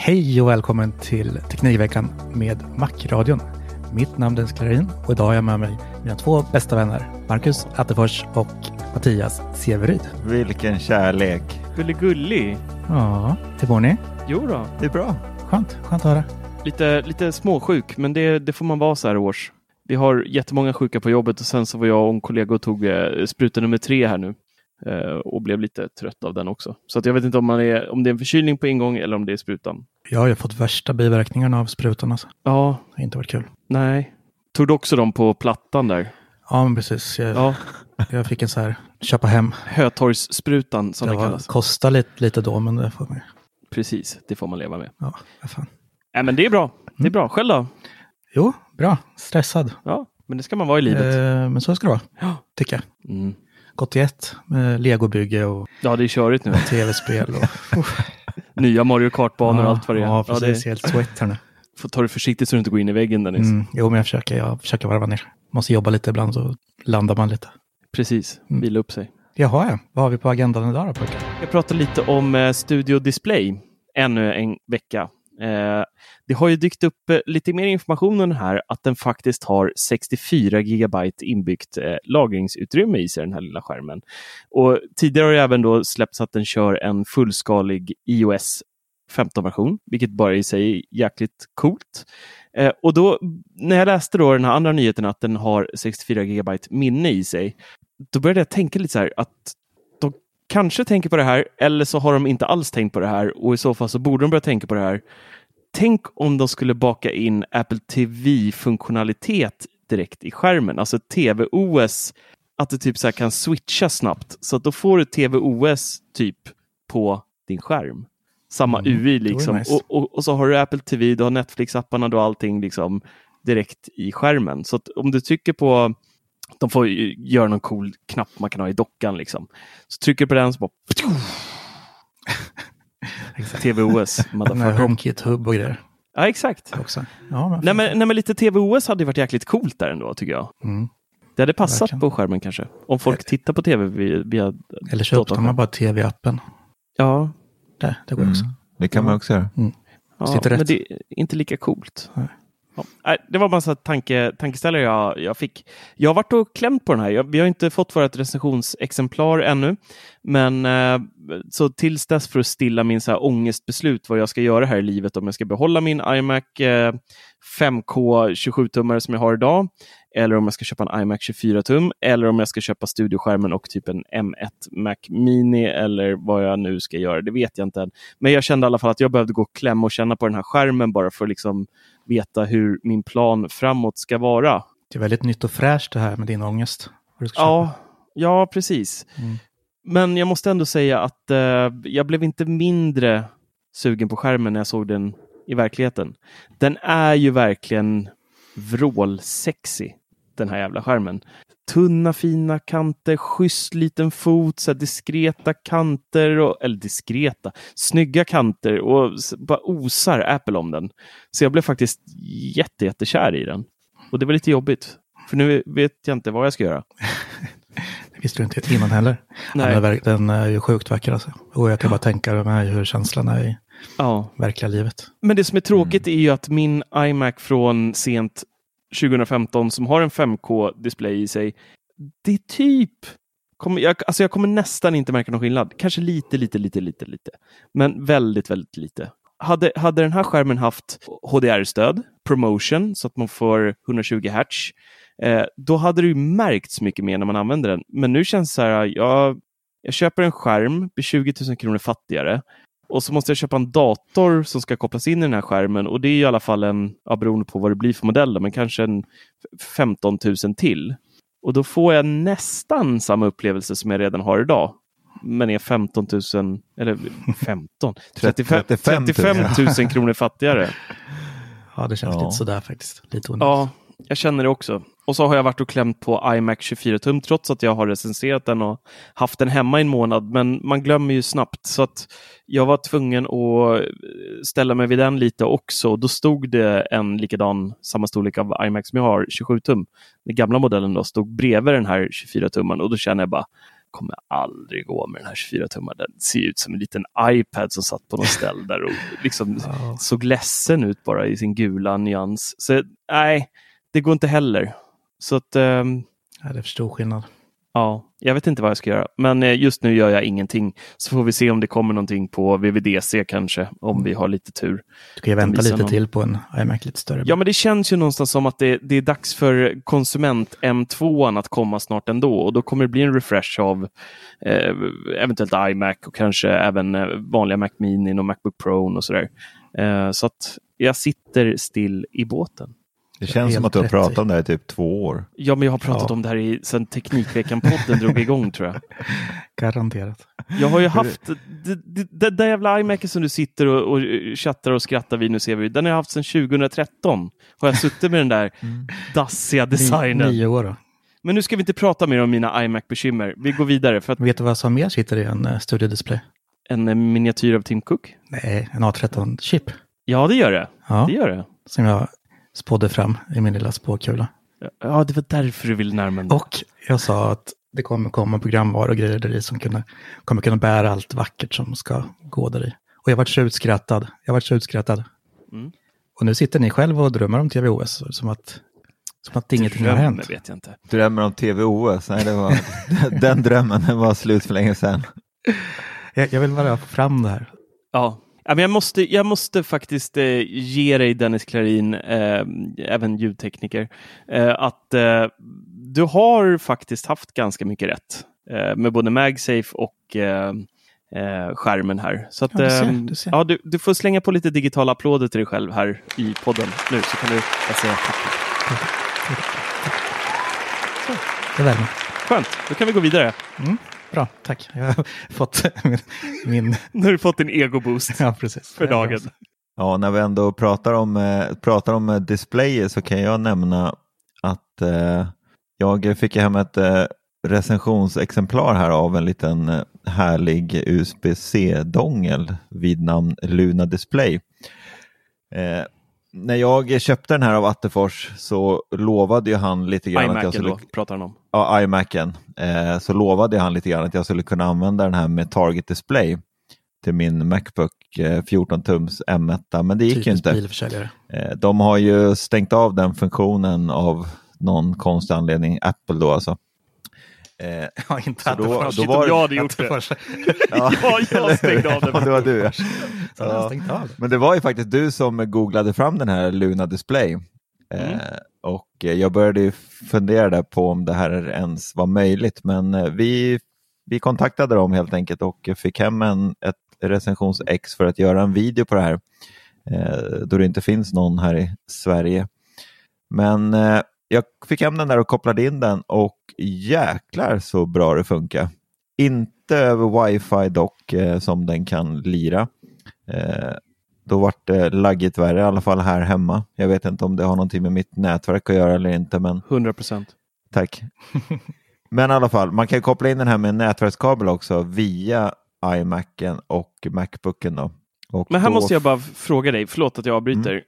Hej och välkommen till Teknikveckan med Macradion. Mitt namn är Dennis Klarin och idag har jag med mig mina två bästa vänner, Marcus Attefors och Mattias Severyd. Vilken kärlek. Gullig-gullig. Ja, hur mår ni? Jo då. Det är bra. Skönt, skönt att höra. Lite, lite småsjuk, men det, det får man vara så här års. Vi har jättemånga sjuka på jobbet och sen så var jag och en kollega och tog eh, spruta nummer tre här nu. Eh, och blev lite trött av den också. Så jag vet inte om, man är, om det är en förkylning på ingång eller om det är sprutan. Jag har ju fått värsta biverkningarna av sprutan. Alltså. Ja, Det har inte varit kul. nej. Tog du också dem på plattan där? Ja, men precis. Jag, Ja, jag fick en så här, köpa hem. Hötorgssprutan som det var, kallas. kostade lite, lite då, men det får man Precis, det får man leva med. Ja, vad fan. Nej, men det är bra. Det är bra. Själv då? Jo, bra. Stressad. Ja, men det ska man vara i livet. Eh, men så ska det vara, Ja. tycker jag. Mm. Gått i ett med legobygge och Ja, det är körigt nu. tv-spel. Och, Nya Mario Kart-banor och allt vad det är. Ja, Ja, precis. det, Helt sweat här nu. får ta det försiktigt så du inte går in i väggen Dennis. Mm, jo, men jag försöker, jag försöker varva ner. Måste jobba lite ibland så landar man lite. Precis, Mm. vila upp sig. Jaha, ja. Vad har vi på agendan idag då pojkar? Jag pratar lite om eh, Studio Display ännu en vecka. Eh, det har ju dykt upp eh, lite mer information om den här att den faktiskt har 64 gigabyte inbyggt eh, lagringsutrymme i sig, den här lilla skärmen. Och tidigare har det även då släppts att den kör en fullskalig iOS 15-version, vilket bara i sig är jäkligt coolt. Eh, och då, när jag läste då den här andra nyheten att den har 64 gigabyte minne i sig, då började jag tänka lite så här att de kanske tänker på det här eller så har de inte alls tänkt på det här och i så fall så borde de börja tänka på det här. Tänk om de skulle baka in Apple TV-funktionalitet direkt i skärmen, alltså TV-OS, att du typ så kan switcha snabbt så att då får du TV-OS typ på din skärm. Samma Mm, UI liksom. nice. Och, och, och så har du Apple TV, du har Netflix-apparna, du har allting liksom direkt i skärmen. Så om du trycker på de får ju göra någon cool knapp man kan ha i dockan liksom. Så trycker du på den så bara TVOS. HomeKit-hub och grejer Ja, exakt. också. Ja, men, Nej men, nej, men lite TVOS hade ju varit jäkligt coolt där ändå, tycker jag. Mm. Det hade passat Verkligen. på skärmen kanske. Om folk tittar på TV via... via Eller så öppnar man bara tv-appen. Ja, Där, det går också. Det kan man också göra. ja Sitter men det är inte lika coolt. Nej. Ja. Det var bara så tanke, tankeställare jag, jag fick. Jag har varit och klämt på den här. Jag, vi har inte fått vårt recensionsexemplar ännu. Men eh, så tills dess för att stilla min så här ångestbeslut vad jag ska göra här i livet. Om jag ska behålla min iMac eh, 5K 27-tummare som jag har idag. Eller om jag ska köpa en iMac 24-tum. Eller om jag ska köpa studioskärmen och typ en M1 Mac Mini. Eller vad jag nu ska göra. Det vet jag inte än. Men jag kände i alla fall att jag behövde gå och klämma och känna på den här skärmen bara för att liksom veta hur min plan framåt ska vara. Det är väldigt nytt och fräscht det här med din ångest. Ja, ja precis. Mm. Men jag måste ändå säga att eh, jag blev inte mindre sugen på skärmen när jag såg den i verkligheten. Den är ju verkligen vrålsexy. Den här jävla skärmen. Tunna fina kanter, schysst liten fot, så diskreta kanter, och, eller diskreta, snygga kanter och bara osar Apple om den. Så jag blev faktiskt jätte, jättekär i den. Och det var lite jobbigt. För nu vet jag inte vad jag ska göra. Det visste du inte innan heller. Nej. Den, den är ju sjukt vacker alltså. Och jag kan bara tänka mig hur känslan är i Ja. verkliga livet. Men det som är tråkigt är ju att min iMac från sent 2015 som har en 5K-display i sig, det är typ Kommer, jag, alltså jag kommer nästan inte märka någon skillnad. Kanske lite, lite, lite, lite, lite. Men väldigt, väldigt lite. Hade, hade den här skärmen haft HDR-stöd, promotion, så att man får 120 Hz, eh, då hade det ju märkts mycket mer när man använder den. Men nu känns det så här, jag, jag köper en skärm, blir 20 000 kronor fattigare. Och så måste jag köpa en dator som ska kopplas in i den här skärmen och det är i alla fall en, ja, beroende på vad det blir för modell, men kanske en 15 000 till. Och då får jag nästan samma upplevelse som jag redan har idag. Men är 15 000, eller 15, 35, 35 000. 35 000 kronor fattigare. Ja, det känns Ja. lite sådär faktiskt. Lite onödigt. Ja, jag känner det också. Och så har jag varit och klämt på iMac 24 tum trots att jag har recenserat den och haft den hemma i en månad. Men man glömmer ju snabbt så att jag var tvungen att ställa mig vid den lite också. Då stod det en likadan, samma storlek av iMac som jag har, 27 tum. Den gamla modellen då stod bredvid den här 24 tumman och då känner jag bara kommer aldrig gå med den här 24 tumman. Den ser ut som en liten iPad som satt på något ställ där och liksom såg ledsen ut bara i sin gula nyans. Så nej, det går inte heller. Så att, ehm, Ja, det är för stor skillnad. ja, jag vet inte vad jag ska göra. Men eh, just nu gör jag ingenting. Så får vi se om det kommer någonting på VVDC kanske, om vi har lite tur. Du kan ju vänta lite någon. till på en iMac lite större. Ja, men det känns ju någonstans som att det, det är dags för konsument M2 att komma snart ändå. Och då kommer det bli en refresh av eh, eventuellt iMac och kanske även eh, vanliga Mac Mini och Macbook Pro och sådär. Eh, så att jag sitter still i båten. Det känns som att du har pratat om det här i typ två år. Ja, men jag har pratat Ja. om det här i, sen Teknikveckan-podden drog igång tror jag. Garanterat. Jag har ju haft, det där jävla iMacen som du sitter och, och chattar och skrattar vid nu ser vi, den har jag haft sedan 2013. Har jag suttit med den där dassiga Ni, designen. nio år då. Men nu ska vi inte prata mer om mina iMac-bekymmer. Vi går vidare för att Vet du vad som mer sitter i en uh, Studio Display? en eh, miniatyr av Tim Cook. Nej, en A13-chip. Ja, det gör det. Ja, Det gör det. som jag spådde fram i min lilla spåkula. Ja, det var därför du ville närma dig. Och jag sa att det kommer komma programvaror och grejer där i som kunna, kommer kunna bära allt vackert som ska gå där i. Och jag vart så utskrattad. Jag vart så utskrattad. Mm. Och nu sitter ni själva och drömmer om TVOS som att, som att ingenting har Drömmer hänt. vet jag inte. Drömmer om TV-OS? Nej, det var, den drömmen den var slut för länge sedan. Jag, jag vill bara få fram det här. Ja. Men jag, måste, jag måste faktiskt eh, ge dig Dennis Klarin, eh, även ljudtekniker, eh, att du har faktiskt haft ganska mycket rätt med både MagSafe och skärmen här. Så att, Ja, du ser, du ser. ja, du, du får slänga på lite digitala applåder till dig själv här i podden nu så kan du säga tack. Det värmer. Skönt, då kan vi gå vidare. Bra, tack. Jag har fått min... min Nu har du fått din ego-boost ja, precis. för dagen. Ja, när vi ändå pratar om, eh, pratar om eh, displayer så kan jag nämna att eh, jag fick hem ett eh, recensionsexemplar här av en liten eh, härlig USB-C-dongel vid namn Luna Display. Eh, när jag köpte den här av Attefors så lovade ju han lite grann att jag skulle då pratar han om. ja, iMacen, eh, så lovade han lite grann att jag skulle kunna använda den här med Target Display till min Macbook eh, 14 tums M1, men det gick ju Typisk inte. Eh, de har ju stängt av den funktionen av någon konstig anledning, Apple då alltså. Eh, Ja, inte Så då- då Shit, var om det- jag hade gjort det. Ja, Ja, jag stängde av. Ja, det var du. Ja. Ja. det. Men det var ju faktiskt du som googlade fram den här Luna Display. Mm. Eh, och eh, jag började ju fundera där på om det här ens var möjligt, men eh, vi, vi kontaktade dem helt enkelt och fick hem en, ett recensions-ex för att göra en video på det här, eh, då det inte finns någon här i Sverige. Men eh, jag fick hem den där och kopplade in den och jäklar så bra det funkar. Inte över wifi dock eh, som den kan lira. Eh, då vart det laggigt värre, i alla fall här hemma. Jag vet inte om det har någonting med mitt nätverk att göra eller inte, men 100 procent. tack. men i alla fall, man kan koppla in den här med en nätverkskabel också via iMacen och Macbooken. Då. Och Men här då... måste jag bara fråga dig, förlåt att jag avbryter. I-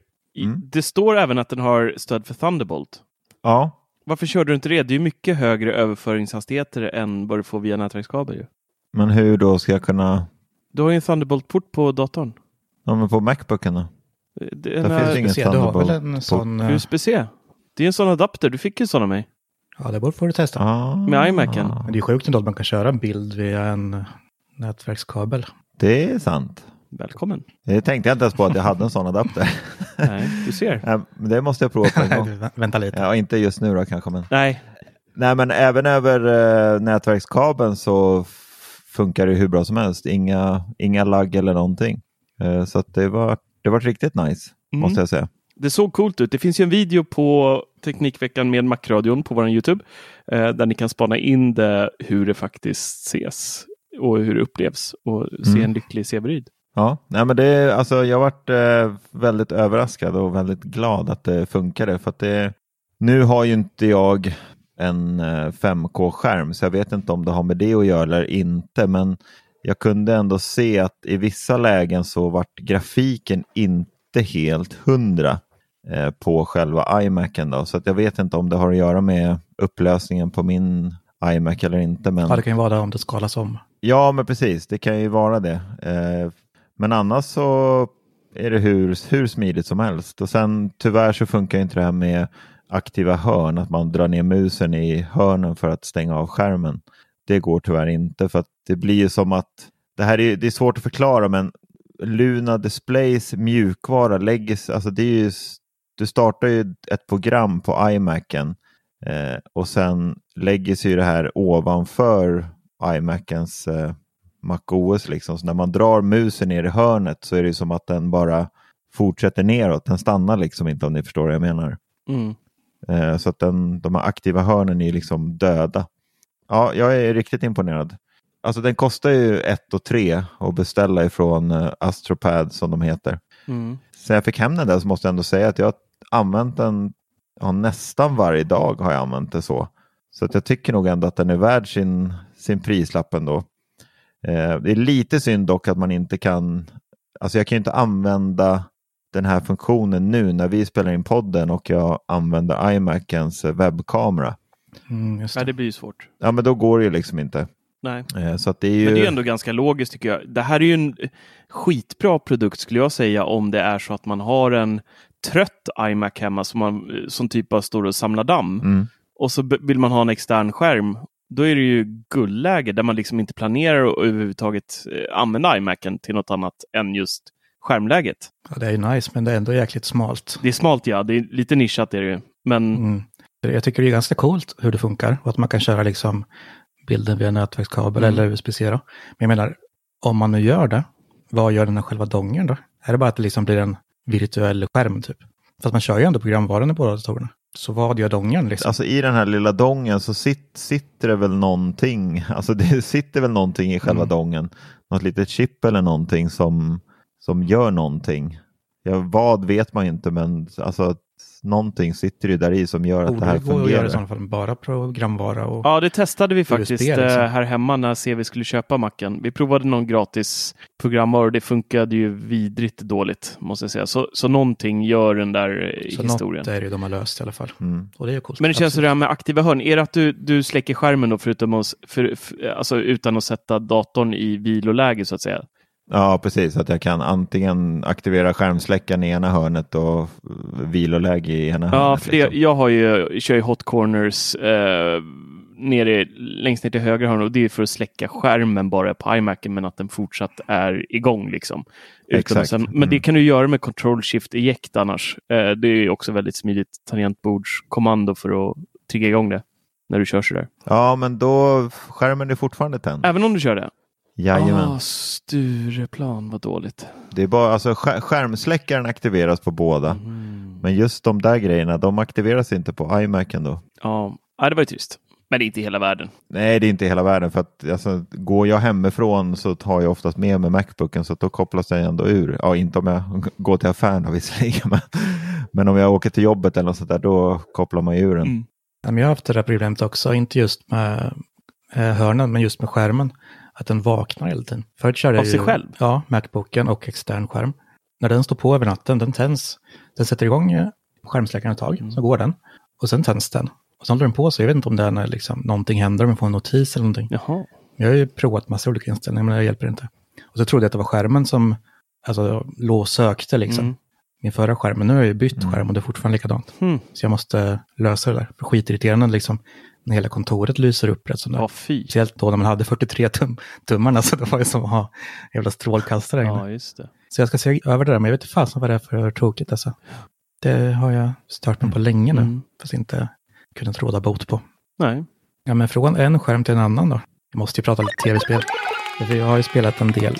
Mm. Det står även att den har stöd för Thunderbolt. Ja, Varför körde du inte det? Det är ju mycket högre överföringshastigheter än vad du får via nätverkskabel. Ju. men hur då ska jag kunna... Du har ju en Thunderbolt-port på datorn. Ja, men på Macbooken då? Det Där är finns ingen Se, du har väl Thunderbolt. en sån... eh, USB-C. Det är en sån adapter. Du fick ju sån av mig. Ja, det borde får du testa. Ah, Med iMacen. Men det är sjukt ändå att man kan köra en bild via en eh, nätverkskabel. Det är sant. Välkommen. Det tänkte jag inte ens på att jag hade en sån adapter. Nej, du ser. Det måste jag prova på en gång. Vä- Vänta lite. Ja, inte just nu då kanske, men. Nej, Nej, men även över eh, nätverkskabeln så funkar det hur bra som helst. Inga, inga lagg eller någonting. Eh, så att det var, det var riktigt nice, Mm. måste jag säga. det såg coolt ut. Det finns ju en video på Teknikveckan med Macradion på vår Youtube. Eh, där ni kan spana in det, hur det faktiskt ses och hur det upplevs och se Mm. en lycklig Severyd. Ja, nej, men det, alltså, jag varit eh, väldigt överraskad och väldigt glad att det funkade. För att det, nu har ju inte jag en eh, 5K-skärm så jag vet inte om det har med det att göra eller inte. Men jag kunde ändå se att i vissa lägen så vart grafiken inte helt hundra eh, på själva iMacen. Då. Så att jag vet inte om det har att göra med upplösningen på min iMac eller inte. Men... Ja, det kan ju vara det om det skalas om. Ja, men precis. Det kan ju vara det. Eh, men annars så är det hur, hur smidigt som helst. Och sen tyvärr så funkar inte det här med aktiva hörn, att man drar ner musen i hörnen för att stänga av skärmen. Det går tyvärr inte för att det blir ju som att det här är, det är svårt att förklara men Luna Displays mjukvara lägger sig- alltså det är ju, du startar ju ett program på iMacen eh, och sen lägger sig ju det här ovanför iMacens eh, MacOS. Liksom. Så när man drar musen ner i hörnet så är det som att den bara fortsätter neråt. Den stannar liksom inte om ni förstår vad jag menar. Mm. Eh, så att den, de här aktiva hörnen är liksom döda. Ja, jag är riktigt imponerad. Alltså den kostar ju 1 och 3 att beställa ifrån eh, Astropad som de heter. Mm. Sen jag fick hem den där så måste jag ändå säga att jag har använt den ja, nästan varje dag har jag använt det så. Så att jag tycker nog ändå att den är värd sin, sin prislapp ändå. Eh, det är lite synd dock att man inte kan, alltså jag kan ju inte använda den här funktionen nu när vi spelar in podden och jag använder iMacens eh, webbkamera. Mm, just Nej, det. det blir ju svårt. Ja men då går det ju liksom inte. Nej. Eh, så att det är ju... Men det är ändå ganska logiskt tycker jag. Det här är ju en skitbra produkt skulle jag säga om det är så att man har en trött iMac hemma som, man, som typ bara står och samlar damm. Mm. Och så vill man ha en extern skärm. Då är det ju guldläge där man liksom inte planerar att överhuvudtaget eh, använda iMacen till något annat än just skärmläget. Ja, det är ju nice, men det är ändå jäkligt smalt. Det är smalt ja, det är lite nischat är det ju. Men Mm. Jag tycker det är ganska coolt hur det funkar och att man kan köra liksom bilden via nätverkskabel Mm. eller USB-C. Men jag menar, om man nu gör det, vad gör den här själva dongen då? Är det bara att det liksom blir en virtuell skärm typ? För att man kör ju ändå programvaran i båda datorerna. Så vad gör dongen liksom? Alltså i den här lilla dongen så sit, sitter det väl någonting, alltså det sitter väl någonting i själva Mm. dongen. Något litet chip eller någonting som, som gör någonting. Ja, vad vet man inte men alltså någonting sitter ju där i som gör att det Borde här det gå att göra fungerar. i sådana fall bara programvara och... Ja, det testade vi faktiskt USB liksom. eh, här hemma när CV skulle köpa macken. Vi provade någon gratis programvara och det funkade ju vidrigt dåligt, måste jag säga. Så, så någonting gör den där eh, så historien. något är det ju de har löst i alla fall. Mm. Och det är coolt. Men det känns Absolut. så det här med aktiva hörn. Är det att du, du släcker skärmen då förutom att, för, för, alltså utan att sätta datorn i viloläge så att säga? Ja, precis. Att jag kan antingen aktivera skärmsläckaren i ena hörnet och viloläge i ena Ja, hörnet. för det, liksom. jag har ju, kör ju hot corners eh, nere, längst ner till höger hörn och det är för att släcka skärmen bara på iMacen men att den fortsatt är igång. Liksom. Exakt. sen, men Mm. det kan du göra med control shift eject annars. Eh, det är ju också väldigt smidigt tangentbordskommando för att trigga igång det när du kör sådär. Ja, men då skärmen är fortfarande tänd. Även om du kör det? Jajamän. Ah, Stureplan, vad dåligt. Det är bara, alltså, skär, skärmsläckaren aktiveras på båda. Mm. Men just de där grejerna, de aktiveras inte på iMacen då. Ja, ja, det var ju trist. Men det är inte hela världen. Nej, det är inte hela världen. För att alltså, går jag hemifrån så tar jag oftast med mig Macbooken så att då kopplas den ändå ur. Ja, inte om jag går till affären visserligen. Men, men om jag åker till jobbet eller något sånt där, då kopplar man ur den. Mm. Jag har haft det där problemet också, inte just med eh, hörnan, men just med skärmen. Att den vaknar hela tiden. Förut körde Av sig ju, själv? Ja, Macbooken och extern skärm. När den står på över natten, den tänds. Den sätter igång eh, skärmsläckaren ett tag, Mm. så går den. Och sen tänds den. Och så håller den på sig. Jag vet inte om det är när liksom, någonting händer, om jag får en notis eller någonting. Jaha. Jag har ju provat massa olika inställningar, men det hjälper inte. Och så trodde jag att det var skärmen som alltså, låg sökte liksom. Mm. Min förra skärm, men nu har jag ju bytt skärm och det är fortfarande likadant. Hmm. Så jag måste lösa det där. För skitirriterande liksom, när hela kontoret lyser upp rätt sådär. Ja, fy. Speciellt då när man hade 43 tum tummarna, så det var ju som att ha jävla strålkastare. Ja, just det. Så jag ska se över det där, men jag vet inte fasen vad det är för tråkigt alltså. Det har jag stört mig på länge nu, Mm. fast inte kunnat råda bot på. Nej. Ja, men från en skärm till en annan då. Jag måste ju prata lite tv-spel. Jag har ju spelat en del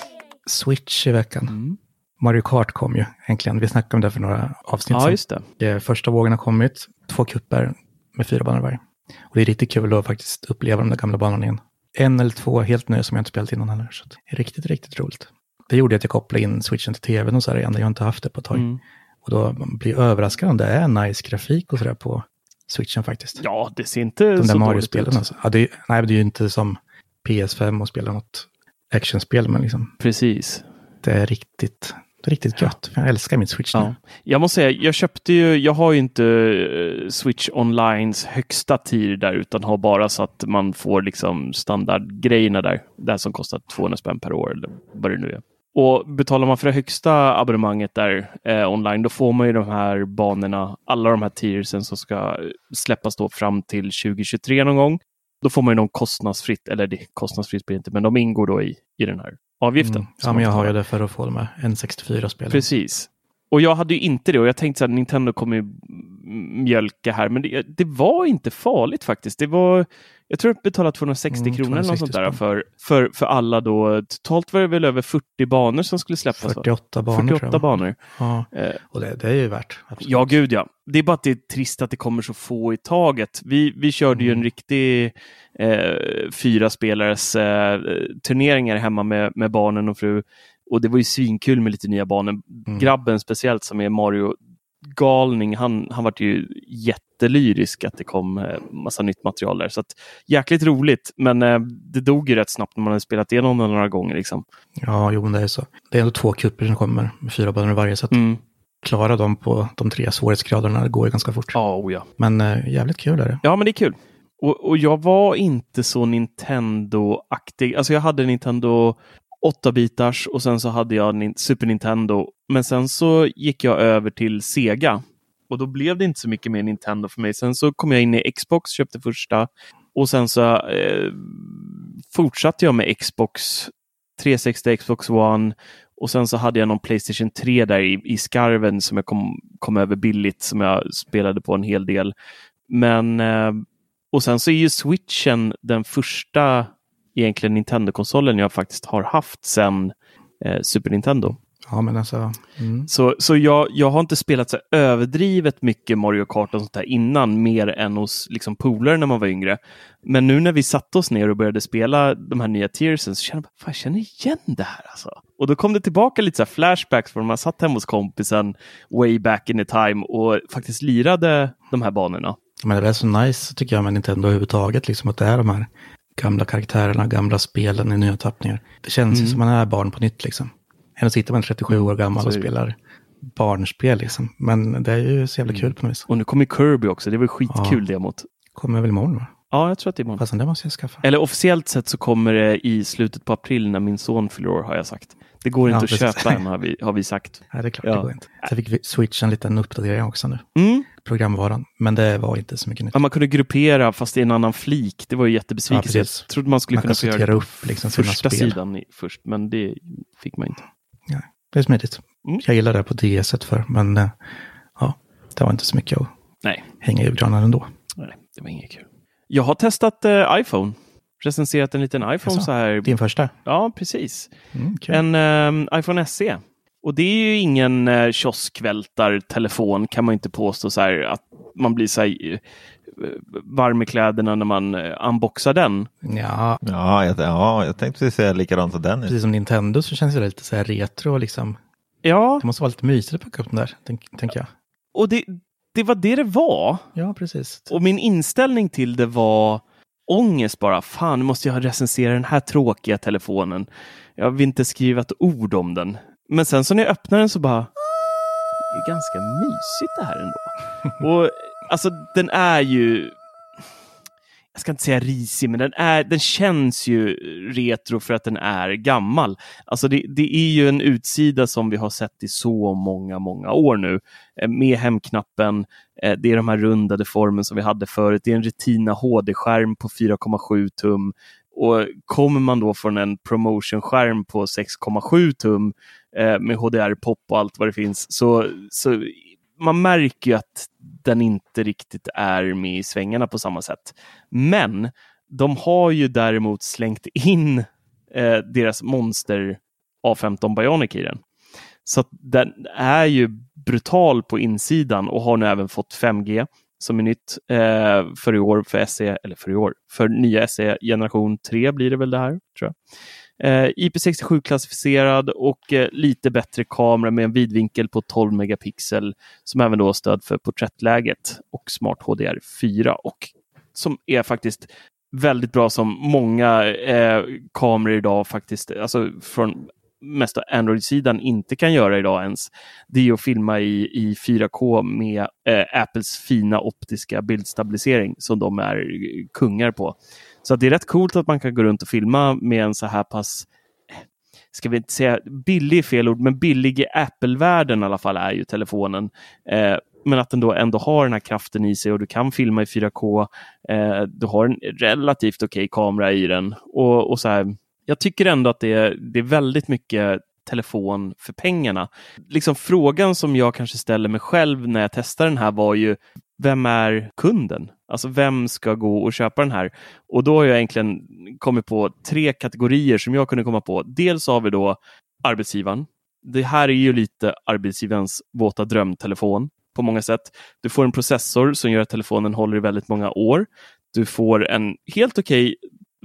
Switch i veckan. Mm. Mario Kart kom ju äntligen. Vi snackade om det för några avsnitt Ja, sedan. just det. Det första vågen har kommit, två kupper med fyra banor varje. Och det är riktigt kul att faktiskt uppleva de där gamla banorna igen. En eller två helt nya som jag inte spelat innan heller. Så det är riktigt, riktigt roligt. Det gjorde att jag kopplade in switchen till tvn och så här igen. Jag har inte haft det på ett tag. Mm. Och då blir jag överraskad om det är nice grafik och sådär på switchen faktiskt. Ja, det ser inte De så dåligt ut. alltså. Ja, det är, nej, det är ju inte som PS5 och spela något actionspel, men liksom Precis. det är riktigt, riktigt gött. Jag älskar min Switch Ja. nu. Jag måste säga, jag köpte ju, jag har ju inte eh, Switch Onlines högsta tier där utan har bara så att man får liksom standardgrejerna där. Det här som kostar 200 spänn per år eller vad det nu är. Och betalar man för det högsta abonnemanget där eh, online, då får man ju de här banorna, alla de här tiersen som ska släppas då fram till 2023 någon gång. Då får man ju någon kostnadsfritt, eller det kostnadsfritt blir det inte, men de ingår då i, i den här avgiften. Mm. Ja, men jag har ju det för att få de här N64-spelen. Precis. Och jag hade ju inte det och jag tänkte så här, Nintendo kommer ju mjölka här, men det, det var inte farligt faktiskt. Det var, jag tror jag betalade 260 Mm, kronor eller något 260 sånt där för, för, för alla då. Totalt var det väl över 40 banor som skulle släppas. va? 48 banor 48 tror jag. banor. Ja, Eh, och det, det är ju värt. Absolut. Ja, gud ja. Det är bara att det är trist att det kommer så få i taget. Vi, vi körde ju en riktig eh, fyra spelares eh, turneringar hemma med, med barnen och fru. Och det var ju svinkul med lite nya banor. Mm. Grabben speciellt som är Mario galning, han, han var ju jättelyrisk att det kom eh, massa nytt material där. Så att, jäkligt roligt, men eh, det dog ju rätt snabbt när man hade spelat igenom det några gånger. Liksom. Ja, jo, men det är så. Det är ändå två kupper som kommer med fyra banor varje, så att Mm. klara dem på de tre svårighetsgraderna går ju ganska fort. Ja, oh ja. Men äh, jävligt kul är det. Ja, men det är kul. Och, och jag var inte så Nintendo-aktig. Alltså jag hade Nintendo 8-bitars och sen så hade jag Super Nintendo. Men sen så gick jag över till Sega. Och då blev det inte så mycket mer Nintendo för mig. Sen så kom jag in i Xbox, köpte första. Och sen så eh, fortsatte jag med Xbox 360, Xbox One. Och sen så hade jag någon Playstation 3 där i, i skarven som jag kom, kom över billigt som jag spelade på en hel del. Men eh, och sen så är ju switchen den första egentligen Nintendo-konsolen jag faktiskt har haft sedan eh, Super Nintendo. Ja, men alltså. Mm. Så, så jag, jag har inte spelat så överdrivet mycket Mario Kart och sånt där innan, mer än hos liksom, polare när man var yngre. Men nu när vi satte oss ner och började spela de här nya tiersen så kände jag, fan, jag känner igen det här alltså. Och då kom det tillbaka lite så här flashbacks från när man satt hemma hos kompisen way back in the time och faktiskt lirade de här banorna. Men det är så nice tycker jag med Nintendo överhuvudtaget, liksom att det är de här gamla karaktärerna, gamla spelen i nya tappningar. Det känns ju Mm. som man är barn på nytt liksom. Än att sitta man 37 år gammal och spelar barnspel liksom. Men det är ju så jävla kul på något vis. Och nu kommer Kirby också, det var skitkul Ja. demot. Kommer väl imorgon va? Ja, jag tror att det är imorgon. Fastän det måste jag skaffa. Eller officiellt sett så kommer det i slutet på april när min son fyller år har jag sagt. Det går Ja, inte att precis. köpa än har vi, har vi sagt. Nej, det är klart Ja. det går inte. Sen fick vi switcha en liten uppdatering också nu. Mm. Programvaran. Men det var inte så mycket nytt. Ja, man kunde gruppera fast i en annan flik. Det var ju Ja, jättebesvikelse. jag precis. trodde man skulle Man kunna få göra upp liksom första sidan i, först, men det fick man inte. Det är smidigt. Mm. Jag gillar det på DS för, men eh, ja, det var inte så mycket att Nej, hänga i julgranen ändå. nej, det var inget kul. Jag har testat eh, iPhone. Recenserat en liten iPhone Jaså, så här. Din första? Ja, precis. Mm, kul. En ehm, iPhone SE. Och det är ju ingen eh, kioskvältartelefon kan man inte påstå så här att man blir så här, eh, varm i kläderna när man eh, unboxar den. Ja, Ja, jag, ja, jag tänkte precis säga likadant som den. precis som Nintendo så känns det lite så här retro liksom. Ja, Det måste vara lite mysigt att plocka upp den där, tänk, tänker jag. och det, det var det det var. Ja, precis. Och min inställning till det var ångest bara. Fan, nu måste jag recensera den här tråkiga telefonen. Jag vill inte skriva ett ord om den. Men sen så när jag öppnar den så bara, det är ganska mysigt det här ändå. Och alltså den är ju, jag ska inte säga risig, men den, är, den känns ju retro för att den är gammal. Alltså det, det är ju en utsida som vi har sett i så många, många år nu. Eh, med hemknappen, eh, det är de här rundade formen som vi hade förut. Det är en Retina HD-skärm på 4,7 tum. Och kommer man då från en promotion-skärm på 6,7 tum eh, med HDR-pop och allt vad det finns, så, så man märker ju att den inte riktigt är med i svängarna på samma sätt. Men de har ju däremot slängt in eh, deras monster A15 Bionic i den. Så att den är ju brutal på insidan och har nu även fått 5G som är nytt eh, för i år för SE, eller för i år, för nya SE generation 3 blir det väl det här, tror jag. Eh, IP67 klassificerad och eh, lite bättre kamera med en vidvinkel på 12 megapixel som även då har stöd för porträttläget och Smart HDR4 och som är faktiskt väldigt bra som många eh, kameror idag faktiskt, alltså från mesta Android-sidan inte kan göra idag ens. Det är att filma i, i 4K med eh, Apples fina optiska bildstabilisering som de är eh, kungar på. Så att det är rätt coolt att man kan gå runt och filma med en så här pass ska vi inte säga billig är fel ord, men billig i Apple-världen i alla fall är ju telefonen. Eh, men att den då ändå har den här kraften i sig och du kan filma i 4K. Eh, du har en relativt okej kamera i den. Och, och så här, jag tycker ändå att det är, det är väldigt mycket telefon för pengarna. Liksom frågan som jag kanske ställer mig själv när jag testar den här var ju vem är kunden? Alltså vem ska gå och köpa den här? Och då har jag egentligen kommit på tre kategorier som jag kunde komma på. Dels har vi då arbetsgivaren. Det här är ju lite arbetsgivarens våta drömtelefon på många sätt. Du får en processor som gör att telefonen håller i väldigt många år. Du får en helt okej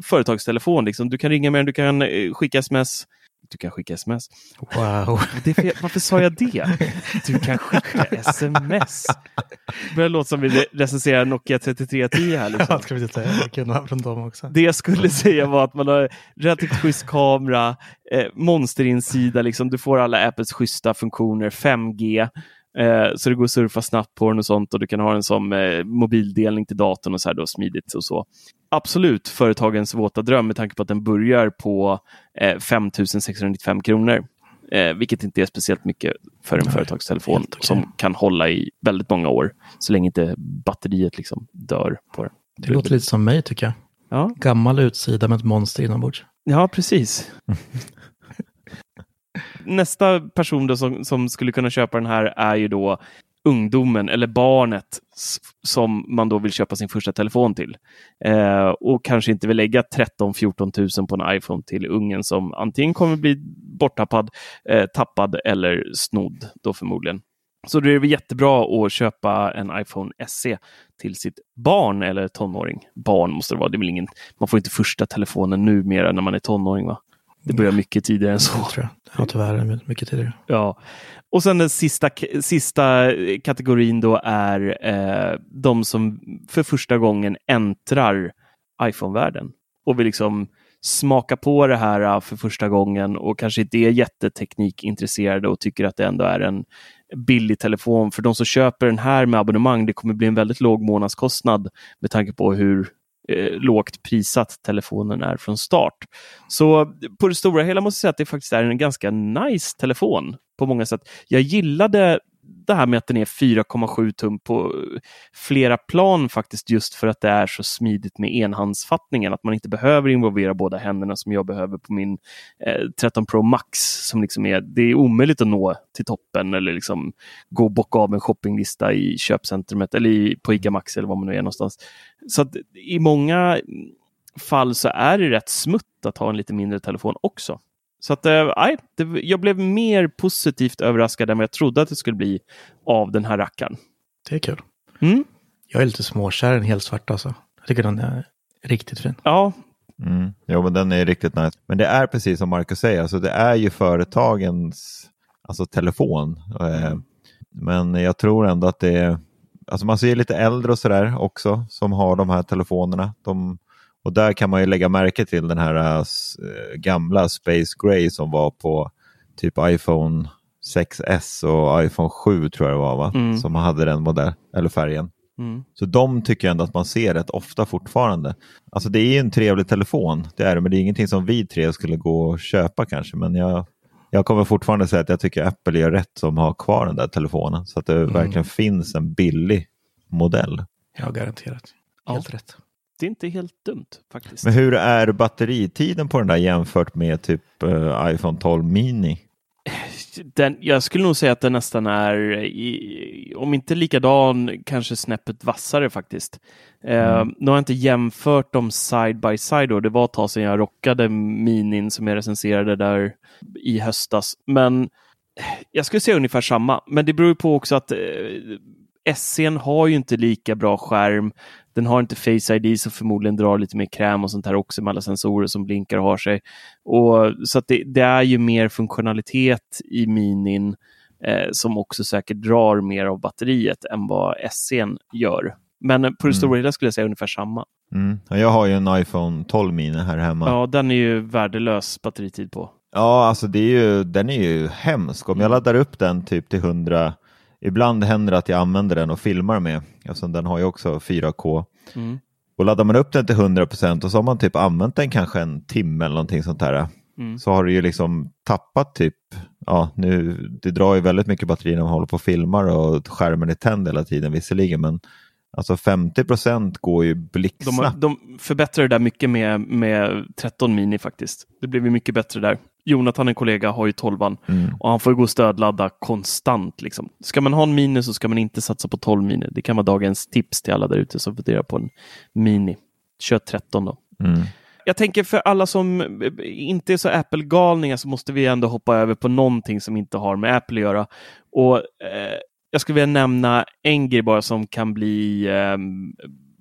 företagstelefon. Liksom. Du kan ringa med den, du kan eh, skicka sms. Du kan skicka sms. Wow. Fel. Varför sa jag det? Du kan skicka sms. Det börjar låta som vi recenserar Nokia 3310 här. Liksom. Ja, ska vi inte säga. Det kunde vara från dem också. Det jag skulle säga var att man har relativt schysst kamera, eh, monsterinsida, liksom. du får alla Apples schyssta funktioner, 5G, eh, så det går att surfa snabbt på den och sånt och du kan ha den som eh, mobildelning till datorn och så här då smidigt och så. Absolut företagens våta dröm med tanke på att den börjar på eh, 5 695 kronor. Eh, vilket inte är speciellt mycket för en Nej, företagstelefon okej. som kan hålla i väldigt många år så länge inte batteriet liksom dör på den. Det låter lite som mig tycker jag. Ja, Gammal utsida med ett monster inombords. Ja, precis. Nästa person då som, som skulle kunna köpa den här är ju då ungdomen eller barnet som man då vill köpa sin första telefon till. Eh, och kanske inte vill lägga 13-14 000 på en iPhone till ungen som antingen kommer bli borttappad, eh, tappad eller snodd då förmodligen. Så det är väl jättebra att köpa en iPhone SE till sitt barn eller tonåring. Barn måste det vara, det är väl ingen, man får inte första telefonen numera när man är tonåring va? Det börjar mycket tidigare än så. Det tror jag. Ja, tyvärr. Mycket tidigare. Ja. Och sen den sista, sista kategorin då är eh, de som för första gången äntrar iPhone-världen och vill liksom smaka på det här eh, för första gången och kanske inte är jätteteknikintresserade och tycker att det ändå är en billig telefon. För de som köper den här med abonnemang, det kommer bli en väldigt låg månadskostnad med tanke på hur eh, lågt prissatt telefonen är från start. Så på det stora hela måste jag säga att det faktiskt är en ganska nice telefon på många sätt. Jag gillade det här med att den är 4,7 tum på flera plan faktiskt just för att det är så smidigt med enhandsfattningen. Att man inte behöver involvera båda händerna som jag behöver på min eh, 13 Pro Max. Som liksom är, det är omöjligt att nå till toppen eller liksom gå och bocka av en shoppinglista i köpcentrumet eller i, på ICA Maxi eller var man nu är någonstans. Så att i många fall så är det rätt smutt att ha en lite mindre telefon också. Så att, eh, nej, det, jag blev mer positivt överraskad än vad jag trodde att det skulle bli av den här rackaren. Det är kul. Mm. Jag är lite småkär i en helt svart alltså. Jag tycker den är riktigt fin. Ja, Mm. Jo, men den är riktigt nice. Men det är precis som Marcus säger, alltså det är ju företagens alltså telefon. Eh, Men jag tror ändå att det är, alltså man ser lite äldre och sådär också som har de här telefonerna. De, och där kan man ju lägga märke till den här äh, eh, gamla Space Gray som var på typ iPhone 6S och iPhone 7 tror jag det var va? Mm. Som hade den modell, eller färgen. mm. Så de tycker jag ändå att man ser rätt ofta fortfarande. Alltså det är ju en trevlig telefon, det är det, men det är ingenting som vi tre skulle gå och köpa kanske. Men jag, jag kommer fortfarande säga att jag tycker Apple gör rätt som har kvar den där telefonen. Så att det verkligen finns en billig modell. Ja, garanterat. Ja. Helt rätt. Det är inte helt dumt faktiskt. Men hur är batteritiden på den där jämfört med typ eh, iPhone 12 mini? Den, jag skulle nog säga att den nästan är, i, om inte likadan, kanske snäppet vassare faktiskt. Eh, nu har jag inte jämfört dem side by side. Då. Det var ett tag sedan jag rockade minin som jag recenserade där i höstas. Men eh, jag skulle säga ungefär samma. Men det beror ju på också att eh, SC'n har ju inte lika bra skärm. Den har inte Face ID som förmodligen drar lite mer kräm och sånt här också med alla sensorer som blinkar och har sig. Och, så det, det är ju mer funktionalitet i minin eh, som också säkert drar mer av batteriet än vad SC'n gör. Men på det Mm. stora hela skulle jag säga ungefär samma. Mm. Ja, Jag har ju en iPhone 12 mini här hemma. Ja, den är ju värdelös batteritid på. Ja, alltså det är ju, den är ju hemsk. Om jag laddar upp den typ till 100, ibland händer det att jag använder den och filmar med, eftersom den har ju också 4K. Mm. Och laddar man upp den till 100% och så har man typ använt den kanske en timme eller någonting sånt där. Mm. Så har du ju liksom tappat typ, ja nu, det drar ju väldigt mycket batteri när man håller på och filmar och skärmen är tänd hela tiden visserligen, men alltså 50% går ju De, blixtsnabbt. de förbättrar det där mycket med, med 13 mini faktiskt. Det blev ju mycket bättre där. Jonathan, en kollega, har ju 12 Mm. och han får gå och stödladda konstant. Liksom. Ska man ha en mini så ska man inte satsa på 12 mini. Det kan vara dagens tips till alla där ute som funderar på en mini. Kör 13 då. Mm. Jag tänker för alla som inte är så Apple-galningar så måste vi ändå hoppa över på någonting som inte har med Apple att göra. Och eh, Jag skulle vilja nämna en grej bara som kan bli eh,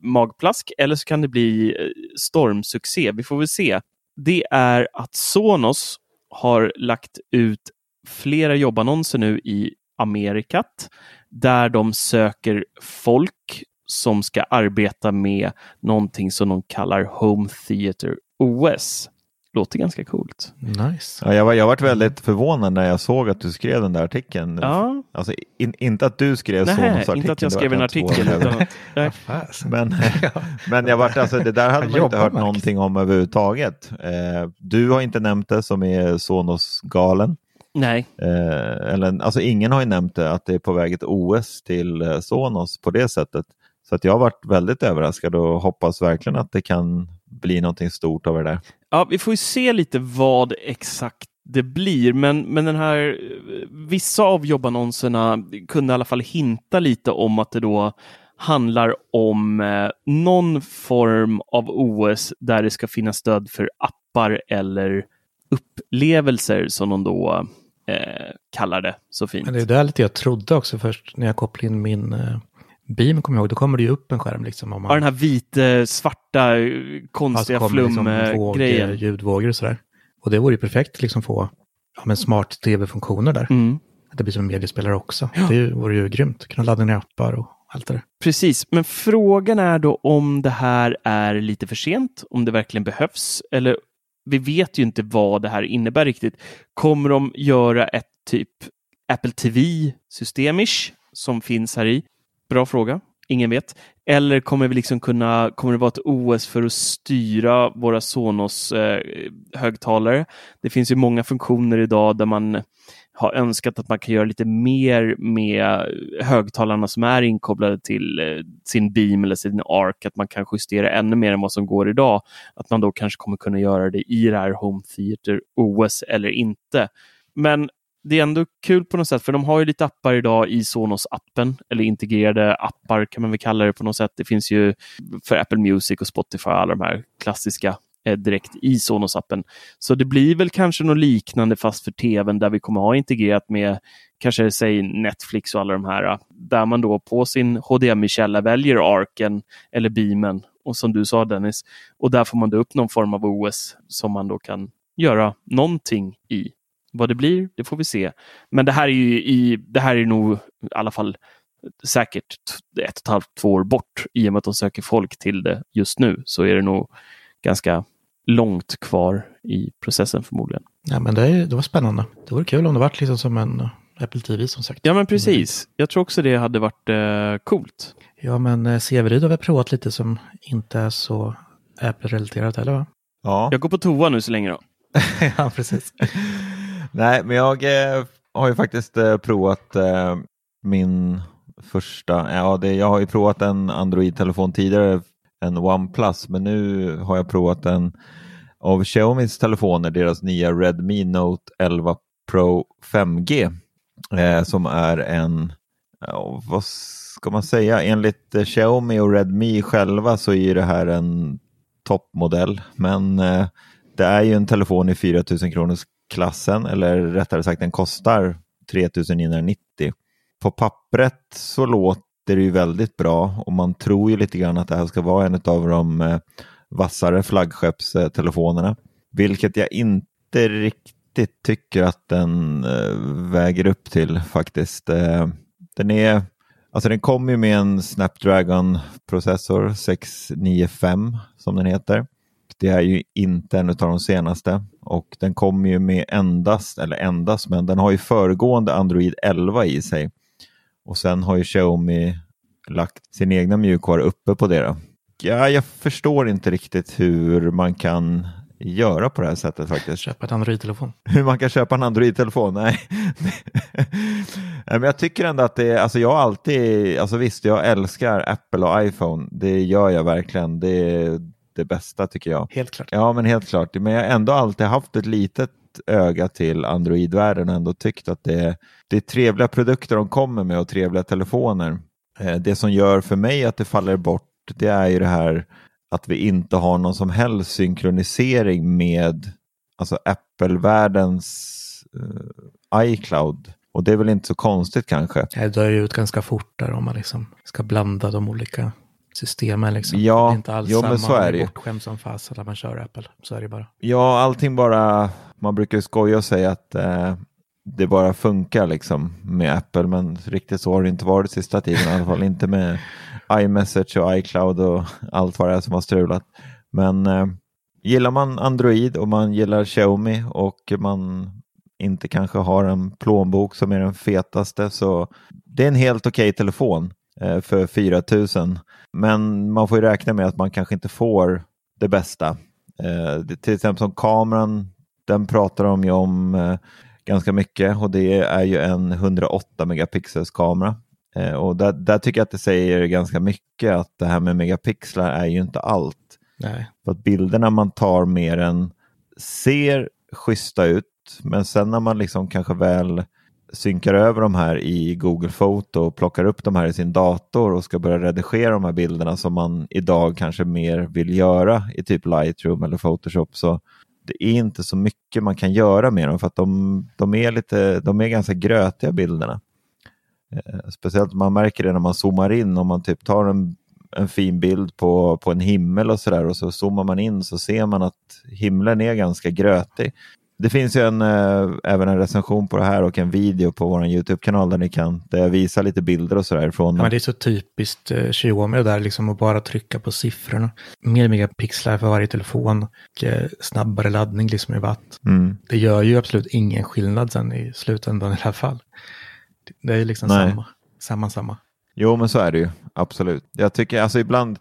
magplask eller så kan det bli eh, stormsuccé. Vi får väl se. Det är att Sonos har lagt ut flera jobbannonser nu i Amerikat där de söker folk som ska arbeta med någonting som de kallar Home Theater OS. Låter ganska coolt. Nice. Ja, jag, var, jag varit väldigt förvånad när jag såg att du skrev den där artikeln. Ja, Alltså, in, inte att du skrev nej, Sonos-artikeln. inte att jag skrev en artikel. Utan. Men, men jag vart, alltså, det där hade man inte hört Marcus. någonting om överhuvudtaget. Eh, du har inte nämnt det som är Sonos-galen. nej. Eh, eller, alltså, ingen har ju nämnt det, att det är på väg ett OS till eh, Sonos på det sättet. Så att jag har varit väldigt överraskad och hoppas verkligen att det kan bli någonting stort av det där. Ja, vi får ju se lite vad exakt det blir, men, men den här, eh, vissa av jobbannonserna kunde i alla fall hinta lite om att det då handlar om eh, någon form av OS där det ska finnas stöd för appar eller upplevelser som de då eh, kallar det så fint. Men det är där lite jag trodde också först när jag kopplade in min eh, beam, kommer jag ihåg. Då kommer det ju upp en skärm liksom. Om man, Ja, den här vita, svarta, konstiga liksom flum-grejen. eh, ljudvågor och sådär. Och det vore ju perfekt liksom få ja, men smart tv-funktioner där. Mm. Att det blir som en mediespelare också. Det vore ju grymt. Kunna ladda ner appar och allt det där. Precis, men frågan är då om det här är lite för sent, om det verkligen behövs, eller vi vet ju inte vad det här innebär riktigt. Kommer de göra ett typ Apple TV-systemish som finns här i? Bra fråga, ingen vet. Eller kommer vi liksom kunna, kommer det vara ett OS för att styra våra Sonos eh, högtalare? Det finns ju många funktioner idag där man har önskat att man kan göra lite mer med högtalarna som är inkopplade till eh, sin Beam eller sin Arc, att man kan justera ännu mer än vad som går idag. Att man då kanske kommer kunna göra det i det här Home Theater OS eller inte. Men det är ändå kul på något sätt, för de har ju lite appar idag i Sonos-appen, eller integrerade appar kan man väl kalla det på något sätt. Det finns ju för Apple Music och Spotify, alla de här klassiska eh, direkt i Sonos-appen. Så det blir väl kanske något liknande fast för tvn där vi kommer ha integrerat med kanske säg Netflix och alla de här, där man då på sin HDMI-källa väljer Arken eller Beamen och som du sa Dennis, och där får man då upp någon form av OS som man då kan göra någonting i. Vad det blir, det får vi se. Men det här är ju i, det här är nog i alla fall säkert ett och ett halvt, två år bort. I och med att de söker folk till det just nu så är det nog ganska långt kvar i processen förmodligen. Ja, men det, det var spännande. Det vore kul om det var liksom som en Apple TV som sagt. Ja, men precis. Jag tror också det hade varit eh, coolt. Ja, men eh, Severyd har väl provat lite som inte är så Apple-relaterat heller va? Ja. Jag går på toa nu så länge då. ja, precis. Nej, men jag eh, har ju faktiskt eh, provat eh, min första, eh, ja, det, jag har ju provat en Android-telefon tidigare, en OnePlus, men nu har jag provat en av Xiaomis telefoner, deras nya Redmi Note 11 Pro 5G, eh, som är en, ja, vad ska man säga, enligt eh, Xiaomi och Redmi själva så är det här en toppmodell, men eh, det är ju en telefon i 4000 kronors klassen, eller rättare sagt den kostar 3990. På pappret så låter det ju väldigt bra och man tror ju lite grann att det här ska vara en av de eh, vassare flaggskeppstelefonerna. Vilket jag inte riktigt tycker att den eh, väger upp till faktiskt. Eh, den är Alltså den kommer ju med en Snapdragon-processor 695 som den heter. Det är ju inte en av de senaste och den kommer ju med endast, eller endast, men den har ju föregående Android 11 i sig. Och sen har ju Xiaomi lagt sin egna mjukvara uppe på det. Då. Ja, jag förstår inte riktigt hur man kan göra på det här sättet faktiskt. Köpa en Android-telefon. Hur man kan köpa en Android-telefon? Nej. Men jag tycker ändå att det är, alltså jag alltid, alltså visst jag älskar Apple och iPhone, det gör jag verkligen. Det det bästa tycker jag. Helt klart. Ja, men helt klart. Men jag har ändå alltid haft ett litet öga till Android-världen och ändå tyckt att det är, det är trevliga produkter de kommer med och trevliga telefoner. Eh, det som gör för mig att det faller bort det är ju det här att vi inte har någon som helst synkronisering med alltså Apple-världens uh, iCloud. Och det är väl inte så konstigt kanske. Det dör ju ut ganska fort där om man liksom ska blanda de olika systemen. Liksom. Ja, det är inte alls jo, samma. men så är det bortskämd som fasen när man kör Apple. Så är det bara. Ja, allting bara, man brukar skoja och säga att eh, det bara funkar liksom med Apple, men riktigt så har det inte varit sista tiden, i alla fall inte med iMessage och iCloud och allt vad det är som har strulat. Men eh, gillar man Android och man gillar Xiaomi och man inte kanske har en plånbok som är den fetaste så det är en helt okej okay telefon eh, för 4000. Men man får ju räkna med att man kanske inte får det bästa. Eh, till exempel som kameran, den pratar de ju om eh, ganska mycket och det är ju en 108 megapixels kamera. Eh, och där, där, tycker jag att det säger ganska mycket att det här med megapixlar är ju inte allt. Nej. För att bilderna man tar mer än ser schyssta ut, men sen när man liksom kanske väl synkar över de här i Google Foto och plockar upp de här i sin dator och ska börja redigera de här bilderna som man idag kanske mer vill göra i typ Lightroom eller Photoshop så det är inte så mycket man kan göra med dem för att de, de, är, lite, de är ganska grötiga bilderna. Eh, speciellt man märker det när man zoomar in, om man typ tar en, en fin bild på, på en himmel och sådär och så zoomar man in så ser man att himlen är ganska grötig. Det finns ju en, äh, även en recension på det här och en video på vår YouTube-kanal där ni kan, där jag visar lite bilder och sådär från. Men det är så typiskt eh, Xiaomi där liksom att bara trycka på siffrorna. Mer megapixlar för varje telefon och eh, snabbare laddning liksom i watt. Mm. Det gör ju absolut ingen skillnad sen i slutändan i alla fall. Det är liksom Nej. samma, samma, samma. Jo, men så är det ju. Absolut. Jag tycker alltså ibland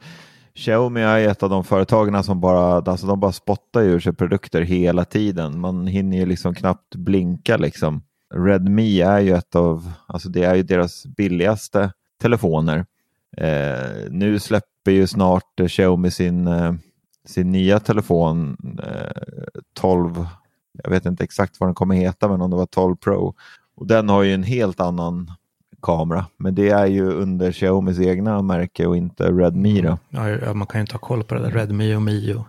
Xiaomi är ett av de företagen som bara, alltså de bara spottar ur sig produkter hela tiden. Man hinner ju liksom knappt blinka liksom. Redmi är ju ett av, alltså det är ju deras billigaste telefoner. Eh, nu släpper ju snart eh, Xiaomi sin, eh, sin nya telefon eh, 12, jag vet inte exakt vad den kommer heta, men om det var 12 Pro. Och den har ju en helt annan kamera. Men det är ju under Xiaomis egna märke och inte Redmi då. Ja, ja, man kan ju inte ha koll på det där. Redmi och Mio.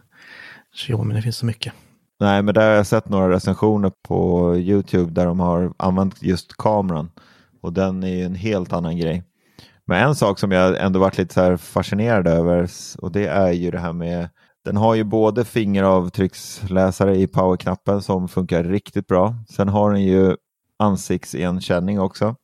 Xiaomi, det finns så mycket. Nej, men där har jag sett några recensioner på YouTube där de har använt just kameran. Och den är ju en helt annan grej. Men en sak som jag ändå varit lite så här fascinerad över och det är ju det här med den har ju både fingeravtrycksläsare i powerknappen som funkar riktigt bra. Sen har den ju ansiktsigenkänning också.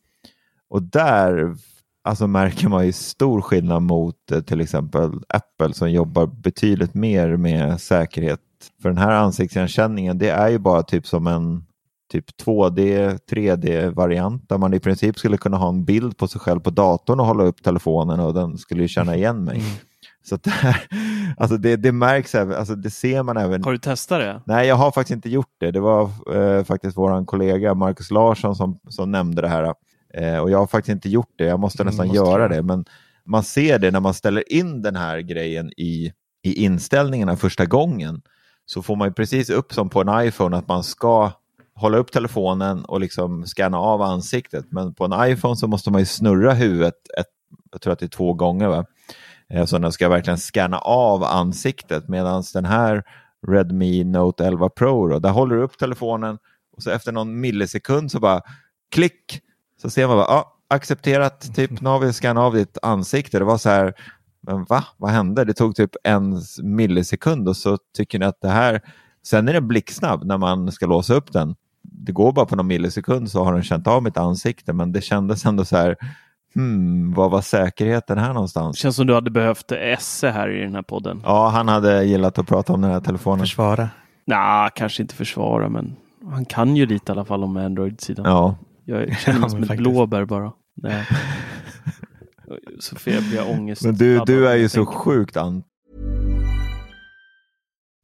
Och där alltså märker man ju stor skillnad mot eh, till exempel Apple som jobbar betydligt mer med säkerhet. För den här ansiktsigenkänningen det är ju bara typ som en typ 2D, 3D-variant där man i princip skulle kunna ha en bild på sig själv på datorn och hålla upp telefonen och den skulle ju känna igen mig. Mm. Så det, här, alltså det, det märks, även, alltså det ser man även. Har du testat det? Nej, jag har faktiskt inte gjort det. Det var eh, faktiskt vår kollega Marcus Larsson som, som nämnde det här. Eh, och jag har faktiskt inte gjort det. Jag måste nästan måste göra det. Men man ser det när man ställer in den här grejen i, i inställningarna första gången. Så får man ju precis upp som på en iPhone att man ska hålla upp telefonen och liksom scanna av ansiktet. Men på en iPhone så måste man ju snurra huvudet, ett, jag tror att det är två gånger. Va? Eh, så den ska verkligen scanna av ansiktet medan den här Redmi Note 11 Pro, då, där håller du upp telefonen och så efter någon millisekund så bara klick så ser man bara, ja, accepterat, typ nu har vi skannat av ditt ansikte. Det var så här, men va, vad hände? Det tog typ en millisekund och så tycker ni att det här, sen är det blixtsnabb när man ska låsa upp den. Det går bara på någon millisekund så har den känt av mitt ansikte men det kändes ändå så här, Hmm, vad var säkerheten här någonstans? Känns som du hade behövt Esse här i den här podden. Ja, han hade gillat att prata om den här telefonen. Försvara? Nej, kanske inte försvara, men han kan ju lite i alla fall om Android-sidan. Ja. Jag känner mig ja, som ett blåbär bara. Nej. så får jag ångest. Men du, du är ju så sjukt an...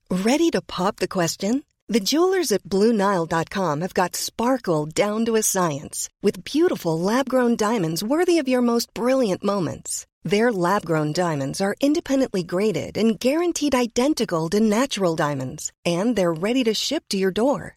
Ready to pop the question? The jewelers at BlueNile.com have got sparkle down to a science with beautiful lab-grown diamonds worthy of your most brilliant moments. Their lab-grown diamonds are independently graded and guaranteed identical to natural diamonds, and they're ready to ship to your door.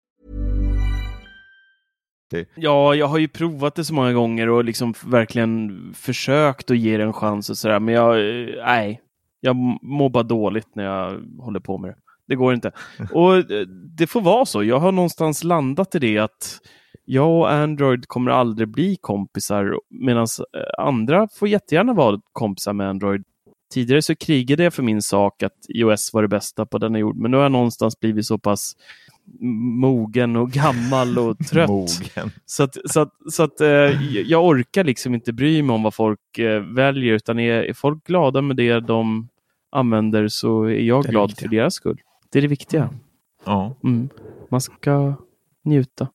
Ja, jag har ju provat det så många gånger och liksom verkligen försökt att ge det en chans och sådär. Men jag, eh, nej, jag mår bara dåligt när jag håller på med det. Det går inte. Och eh, det får vara så. Jag har någonstans landat i det att jag och Android kommer aldrig bli kompisar medan eh, andra får jättegärna vara kompisar med Android. Tidigare så krigade jag för min sak att iOS var det bästa på denna jord, men nu har jag någonstans blivit så pass mogen och gammal och trött. Mogen. Så att, så att, så att eh, jag orkar liksom inte bry mig om vad folk eh, väljer, utan är, är folk glada med det de använder så är jag är glad viktiga. för deras skull. Det är det viktiga. Ja. Mm. Man ska njuta.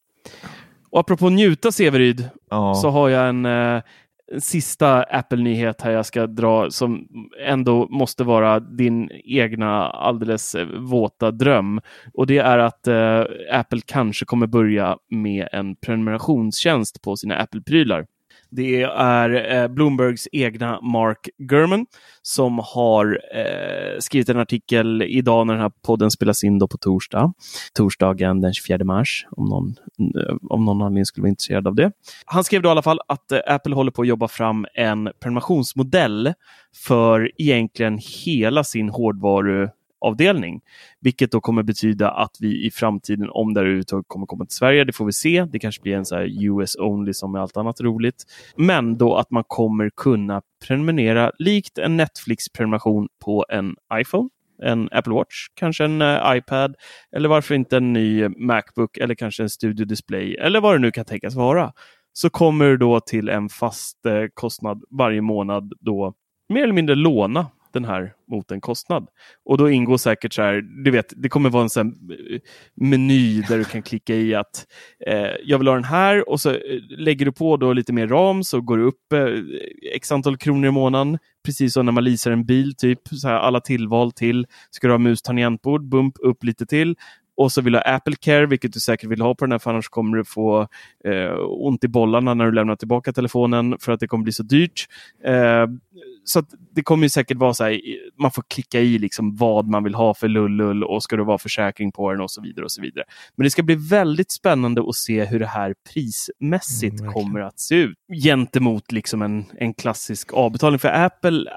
Och apropå njuta, Severyd, Ja. så har jag en, eh, en sista Apple-nyhet här jag ska dra som ändå måste vara din egna alldeles eh, våta dröm. Och det är att eh, Apple kanske kommer börja med en prenumerationstjänst på sina Apple-prylar. Det är eh, Bloombergs egna Mark Gurman som har eh, skrivit en artikel idag när den här podden spelas in då på torsdag. Torsdagen den 24 mars, om någon, eh, om någon anledning skulle vara intresserad av det. Han skrev då i alla fall att eh, Apple håller på att jobba fram en prenumerationsmodell för egentligen hela sin hårdvaru avdelning, Vilket då kommer betyda att vi i framtiden, om det överhuvudtaget kommer komma till Sverige, det får vi se. Det kanske blir en så här US only som med allt annat roligt. Men då att man kommer kunna prenumerera likt en Netflix-prenumeration på en iPhone, en Apple Watch, kanske en eh, iPad eller varför inte en ny Macbook eller kanske en Studio Display eller vad det nu kan tänkas vara. Så kommer du då till en fast eh, kostnad varje månad då mer eller mindre låna den här mot en kostnad. Och då ingår säkert så här, du vet, det kommer vara en sån eh, meny där du kan klicka i att eh, jag vill ha den här och så eh, lägger du på då lite mer ram så går det upp eh, x antal kronor i månaden. Precis som när man leasar en bil, typ så här, alla tillval till. Ska du ha mus, tangentbord, bump upp lite till. Och så vill du ha Apple Care, vilket du säkert vill ha på den här, för annars kommer du få eh, ont i bollarna när du lämnar tillbaka telefonen för att det kommer bli så dyrt. Eh, så det kommer ju säkert vara så här, man får klicka i liksom vad man vill ha för lullull och ska det vara försäkring på den och så vidare. och så vidare. Men det ska bli väldigt spännande att se hur det här prismässigt Mm, kommer att se ut gentemot liksom en, en klassisk avbetalning. För Apple,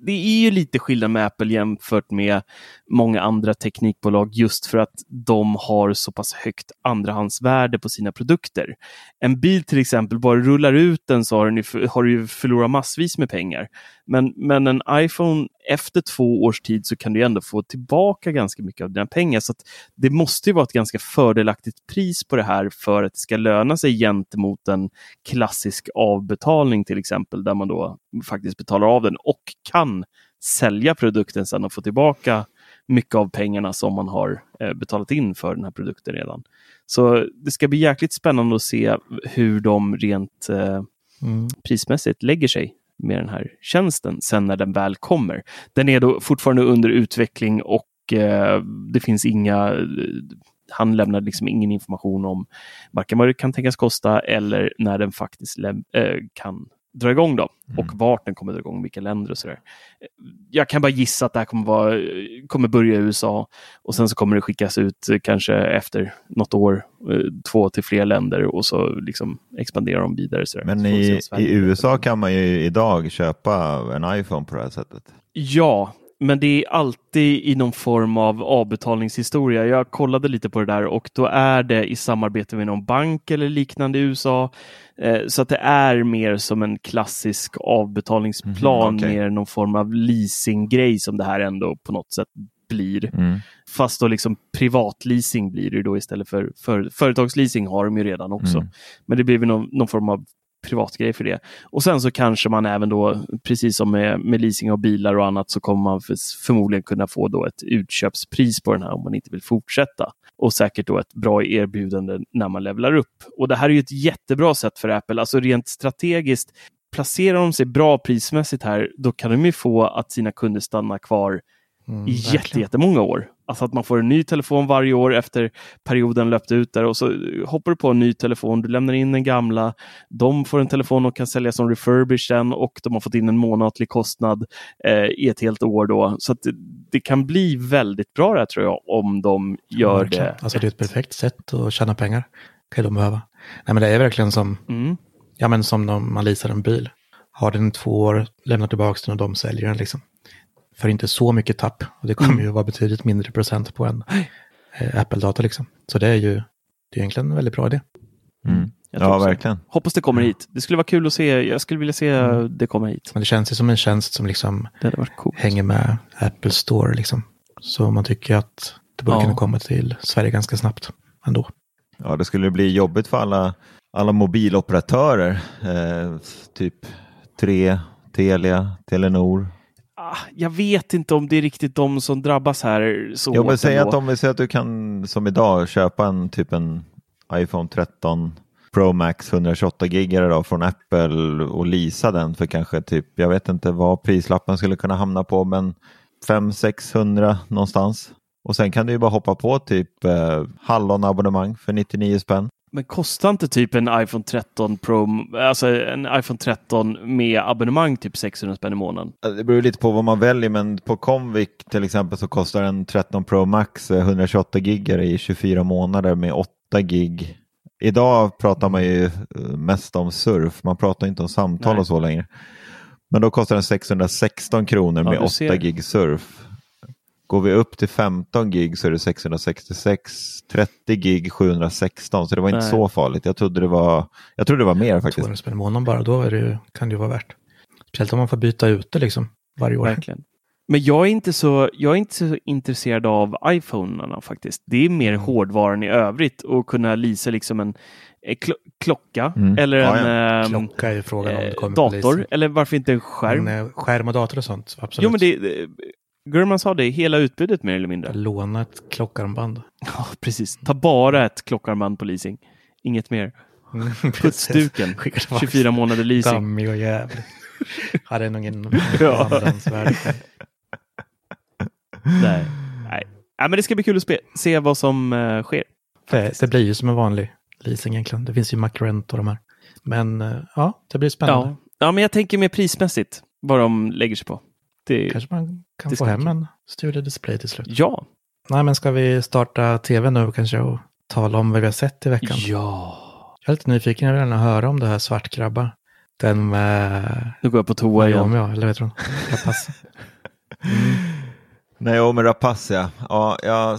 det är ju lite skillnad med Apple jämfört med många andra teknikbolag just för att de har så pass högt andrahandsvärde på sina produkter. En bil till exempel, bara rullar ut den så har, den ju, har du ju förlorat massvis med pengar. Men, men en iPhone efter två års tid så kan du ändå få tillbaka ganska mycket av dina pengar. Så det måste ju vara ett ganska fördelaktigt pris på det här för att det ska löna sig gentemot en klassisk avbetalning till exempel, där man då faktiskt betalar av den och kan sälja produkten sen och få tillbaka mycket av pengarna som man har eh, betalat in för den här produkten redan. Så det ska bli jäkligt spännande att se hur de rent eh, Mm. prismässigt lägger sig med den här tjänsten sen när den väl kommer. Den är då fortfarande under utveckling och eh, det finns inga han lämnar liksom ingen information om varken vad det kan tänkas kosta eller när den faktiskt läm- eh, kan dra igång då och vart den kommer dra igång, vilka länder och sådär. Jag kan bara gissa att det här kommer, vara, kommer börja i USA och sen så kommer det skickas ut eh, kanske efter något år, eh, två till fler länder och så liksom expanderar de vidare. Sådär. Men Så i, i USA kan man ju idag köpa en iPhone på det här sättet. Ja, men det är alltid i någon form av avbetalningshistoria. Jag kollade lite på det där och då är det i samarbete med någon bank eller liknande i USA. Eh, så att det är mer som en klassisk avbetalningsplan, Mhm, okej. mer någon form av leasinggrej som det här ändå på något sätt blir. Mm. Fast då liksom privatleasing blir det då istället för, för företagsleasing har de ju redan också. Mm. Men det blir väl någon, någon form av privatgrej för det. Och sen så kanske man även då, precis som med, med leasing av bilar och annat, så kommer man för, förmodligen kunna få då ett utköpspris på den här om man inte vill fortsätta. Och säkert då ett bra erbjudande när man levlar upp. Och det här är ju ett jättebra sätt för Apple, alltså rent strategiskt. Placerar de sig bra prismässigt här, då kan de ju få att sina kunder stannar kvar Mm, i jätte, jättemånga år. Alltså att man får en ny telefon varje år efter perioden löpt ut där och så hoppar du på en ny telefon, du lämnar in den gamla, de får en telefon och kan sälja som refurbished den och de har fått in en månatlig kostnad eh, i ett helt år då. Så det, det kan bli väldigt bra det här tror jag om de gör Verkligen. det. Alltså det är ett perfekt sätt att tjäna pengar. kan de behöva. Nej men det är verkligen som, Mm. ja men som när man leasar en bil. Har den två år, lämnar tillbaka den och de säljer den liksom. För inte så mycket tapp. Och det kommer Mm. ju vara betydligt mindre procent på en eh, Apple-data liksom. Så det är ju det är egentligen en väldigt bra idé. Mm. Jag tror Ja, verkligen. Hoppas det kommer hit. Det skulle vara kul att se. Jag skulle vilja se Mm. det komma hit. Men det känns ju som en tjänst som liksom hänger med Apple Store. Liksom. Så man tycker att det borde Ja. kunna komma till Sverige ganska snabbt ändå. Ja, det skulle bli jobbigt för alla, alla mobiloperatörer. Eh, typ 3, Telia, Telenor. Ah, jag vet inte om det är riktigt de som drabbas här så Jag vill hårt säga ändå. att om vi säger att du kan som idag köpa en typ en iPhone 13 Pro Max 128 gigare då från Apple och leasa den för kanske typ, jag vet inte vad prislappen skulle kunna hamna på, men 500-600 någonstans. Och sen kan du ju bara hoppa på typ eh, hallonabonnemang för 99 spänn. Men kostar inte typ en iPhone 13 Pro, alltså en iPhone 13 med abonnemang typ 600 spänn i månaden? Det beror lite på vad man väljer, men på Comviq till exempel så kostar en 13 Pro Max eh, 128 gigare i 24 månader med 8 gig. Idag pratar man ju eh, mest om surf, man pratar inte om samtal Nej. och så längre. Men då kostar den 616 kronor Ja, med du 8 ser. gig surf. Går vi upp till 15 gig så är det 666, 30 gig 716, så det var inte Nej. så farligt. Jag trodde det var, jag trodde det var mer faktiskt. 200 spänn i månaden bara, då är det, kan det ju vara värt. Speciellt om man får byta ut det liksom varje år. Verkligen. Men jag är inte så, jag är inte så intresserad av iPhonerna faktiskt. Det är mer hårdvaran i övrigt och kunna leasa liksom en eh, klo- klocka Mm. eller Ja, en ja. ehm, Klocka är frågan om det eh, kommer dator eller varför inte en skärm? Men, eh, skärm och dator och sånt, absolut. Jo men det Gurman sa det, hela utbudet mer eller mindre. Låna ett klockarmband. Ja, precis. Ta bara ett klockarmband på leasing. Inget mer. Putsduken. Skicka tillbaka. 24 månader leasing. Dammig och jävlig. Hade nog ingen Ja. andrahandsvärde. Nej. Nej. Nej, men det ska bli kul att se vad som eh, sker. Det, det blir ju som en vanlig leasing egentligen. Det finns ju Macrent och de här. Men eh, ja, det blir spännande. Ja. ja, men jag tänker mer prismässigt vad de lägger sig på. Det, Kanske man kan få hem en Studio Display till slut. Ja. Nej, men ska vi starta tv nu kanske och tala om vad vi har sett i veckan? Ja. Jag är lite nyfiken, jag vill gärna höra om det här Svartkrabba. Den med Nu går jag på toa igen. Naomi, ja, eller vet du Rapace. Naomi Rapace, ja. ja jag,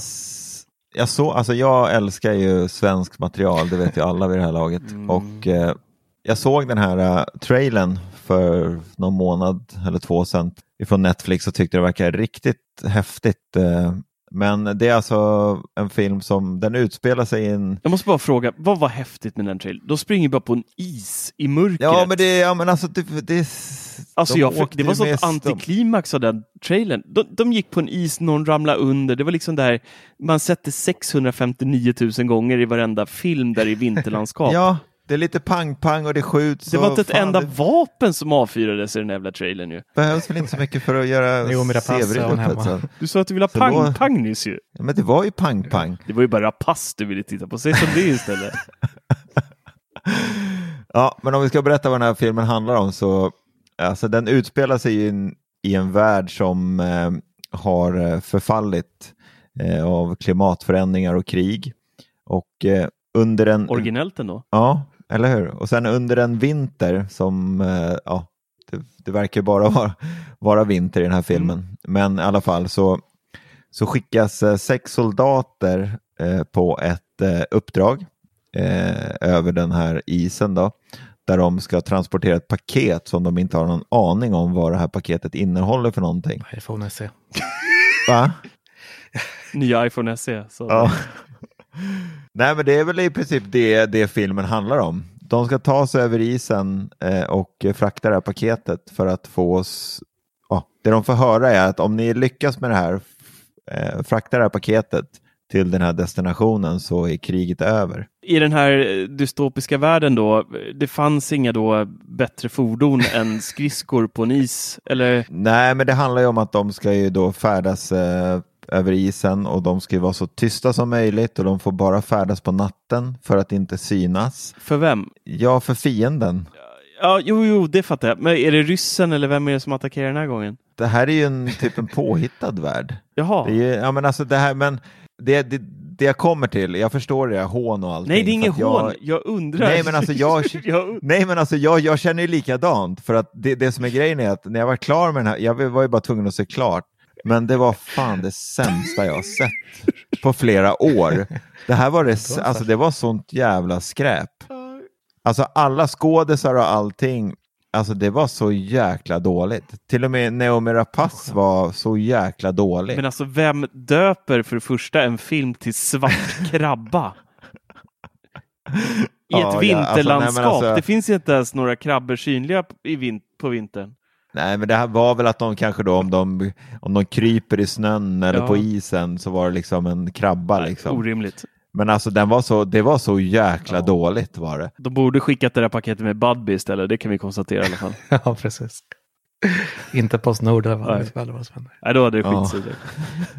jag, så, alltså jag älskar ju svensk material, det vet ju alla vid det här laget. Mm. Och eh, jag såg den här uh, trailern för någon månad eller två sedan ifrån Netflix och tyckte det verkade riktigt häftigt. Eh, men det är alltså en film som, den utspelar sig i en Jag måste bara fråga, vad var häftigt med den trailern? De springer bara på en is i mörkret. Ja men det, ja, men alltså, det, det, Alltså de jag, fick- det var sånt antiklimax av den trailern. De, de gick på en is, någon ramlade under. Det var liksom där man sett det 659 000 gånger i varenda film där i vinterlandskap. Ja, det är lite pang-pang och det skjuts. det var inte ett fan, enda Det vapen som avfyrades i den jävla trailern ju. behövs väl inte så mycket för att göra Jo, sevrigt. Du sa att du ville ha då- pang-pang nyss ju. Ja, men det var ju pang-pang. Det var ju bara rapace du ville titta på. Säg som det istället. Ja, men om vi ska berätta vad den här filmen handlar om så alltså den utspelar sig i en, i en värld som eh, har eh, förfallit eh, av klimatförändringar och krig. Och eh, under en... Originellt ändå. Ja, eller hur? Och sen under en vinter som, eh, ja, det, det verkar bara vara, vara vinter i den här filmen. Men i alla fall så, så skickas eh, sex soldater eh, på ett eh, uppdrag eh, över den här isen då. Där de ska transportera ett paket som de inte har någon aning om vad det här paketet innehåller för någonting. iPhone SE. Va? Nya iPhone SE. Så. Ja. Nej men det är väl i princip det, det filmen handlar om. De ska ta sig över isen eh, och frakta det här paketet för att få oss... Ja, det de får höra är att om ni lyckas med det här, eh, frakta det här paketet till den här destinationen så är kriget över. I den här eh, dystopiska världen då, det fanns inga då bättre fordon än skridskor på en is? Eller? Nej, men det handlar ju om att de ska ju då färdas eh, över isen och de ska ju vara så tysta som möjligt och de får bara färdas på natten för att inte synas. För vem? Ja, för fienden. Ja, jo, jo, det fattar jag. Men är det ryssen eller vem är det som attackerar den här gången? Det här är ju en typ en påhittad värld. Jaha. Det är, ja, men alltså det här, men det, det, det jag kommer till, jag förstår det, hån och allting. Nej, det är att hån. Jag undrar. Nej, men alltså jag, Jag- nej, men alltså jag, jag känner ju likadant. För att det, det som är grejen är att när jag var klar med den här, jag var ju bara tvungen att se klart. Men det var fan det sämsta jag har sett på flera år. Det här var det, alltså det var sånt jävla skräp. Alltså alla skådisar och allting, alltså det var så jäkla dåligt. Till och med Naomi Rapace var så jäkla dålig. Men alltså vem döper för det första en film till Svart krabba? I Ja, ett ja, vinterlandskap. alltså, nej, alltså- Det finns inte ens några krabbor synliga på vintern. Nej, men det här var väl att de kanske då om de, om de kryper i snön eller Ja. på isen så var det liksom en krabba. Liksom. Orimligt. Men alltså den var så, det var så jäkla dåligt var det. De borde skickat det där paketet med Budbee istället. Det kan vi konstatera i alla fall. ja, precis. Inte Postnord, Nej. vad som hände. Nej, då hade det Ja. skitsuddigt.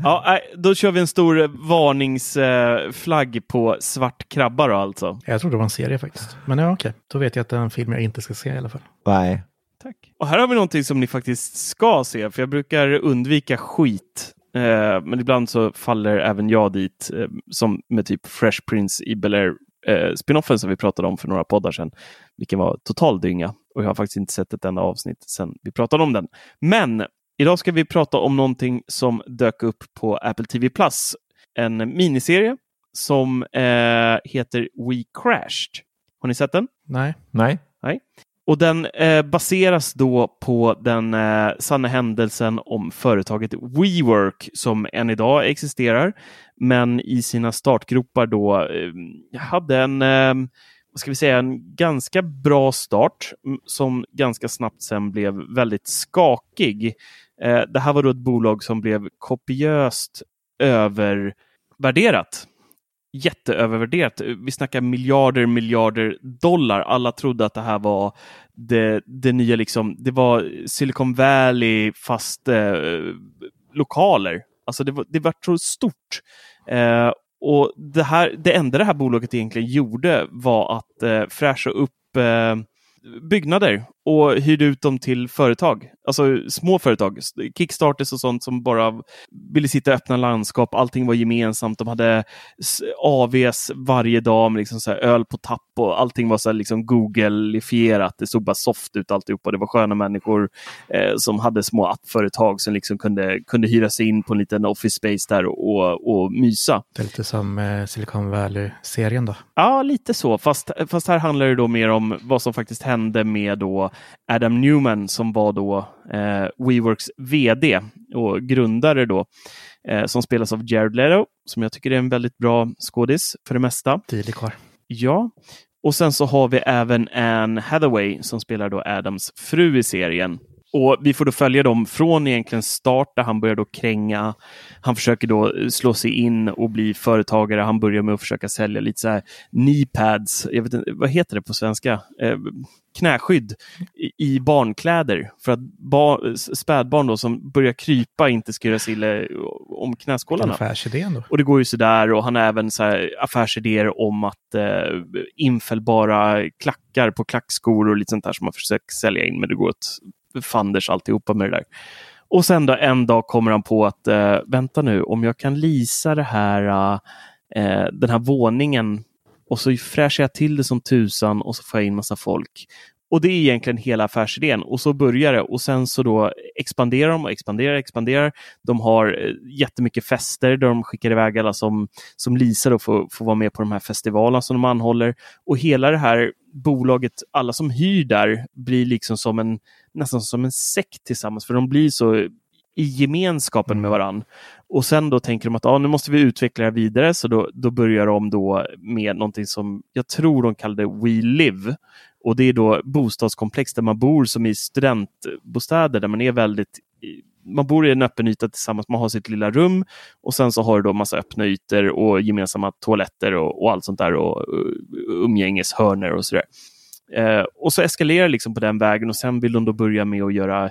Ja, nej, då kör vi en stor eh, varningsflagg på svart krabba då alltså. Jag trodde det var en serie faktiskt. Men ja, okej. Då vet jag att det är en film jag inte ska se i alla fall. Nej. Tack. Och här har vi någonting som ni faktiskt ska se, för jag brukar undvika skit. Eh, men ibland så faller även jag dit, eh, som med typ Fresh Prince i Bel Air eh, spinoffen som vi pratade om för några poddar sedan, vilken var total dynga. Och jag har faktiskt inte sett ett enda avsnitt sedan vi pratade om den. Men idag ska vi prata om någonting som dök upp på Apple TV Plus. En miniserie som eh, heter We Crashed. Har ni sett den? Nej. Nej. Nej. Och den eh, baseras då på den eh, sanna händelsen om företaget WeWork som än idag existerar, men i sina startgropar då eh, hade en, eh, vad ska vi säga, en ganska bra start som ganska snabbt sen blev väldigt skakig. Eh, det här var då ett bolag som blev kopiöst övervärderat jätteövervärderat. Vi snackar miljarder, miljarder dollar. Alla trodde att det här var det, det nya, liksom, det var Silicon Valley fast eh, lokaler. Alltså det var, det var så stort. Eh, och det, här, det enda det här bolaget egentligen gjorde var att eh, fräscha upp eh, byggnader och hyrde ut dem till företag. Alltså små företag, kickstarters och sånt som bara ville sitta i öppna landskap. Allting var gemensamt. De hade AVs varje dag med liksom så öl på tapp och allting var så här liksom Google-ifierat. Det såg bara soft ut alltihopa. Det var sköna människor eh, som hade små appföretag som liksom kunde, kunde hyra sig in på en liten office space där och, och, och mysa. Det är lite som eh, Silicon Valley-serien då. Ja, lite så. Fast, fast här handlar det då mer om vad som faktiskt hände med då Adam Newman som var då eh, WeWorks VD och grundare då, eh, som spelas av Jared Leto, som jag tycker är en väldigt bra skådis för det mesta. Tydlig kvar. Ja, och sen så har vi även Anne Hathaway som spelar då Adams fru i serien. Och Vi får då följa dem från egentligen start där han börjar då kränga. Han försöker då slå sig in och bli företagare. Han börjar med att försöka sälja lite så här knee pads. Jag vet inte, vad heter det på svenska? Eh, knäskydd i, i barnkläder för att bar, spädbarn då som börjar krypa inte ska göra sig illa om knäskålarna. Affärsidén då. Och det går ju sådär och han har även så här affärsidéer om att eh, infällbara klackar på klackskor och lite sånt där som man försöker sälja in men det går åt fanders alltihopa med det där. Och sen då en dag kommer han på att eh, vänta nu, om jag kan lisa det här, eh, den här våningen och så fräschar jag till det som tusan och så får jag in massa folk. Och det är egentligen hela affärsidén och så börjar det och sen så då expanderar de och expanderar och expanderar. De har eh, jättemycket fester där de skickar iväg alla som, som Lisa då får, får vara med på de här festivalerna som de anhåller. Och hela det här bolaget, alla som hyr där blir liksom som en nästan som en sekt tillsammans för de blir så i gemenskapen med varann. Och sen då tänker de att ah, nu måste vi utveckla det här vidare så då, då börjar de då med någonting som jag tror de kallade We Live. Och det är då bostadskomplex där man bor som i studentbostäder där man är väldigt man bor i en öppen yta tillsammans, man har sitt lilla rum och sen så har du då massa öppna ytor och gemensamma toaletter och, och allt sånt där och uh, umgängeshörnor och sådär. Eh, och så eskalerar liksom på den vägen och sen vill de då börja med att göra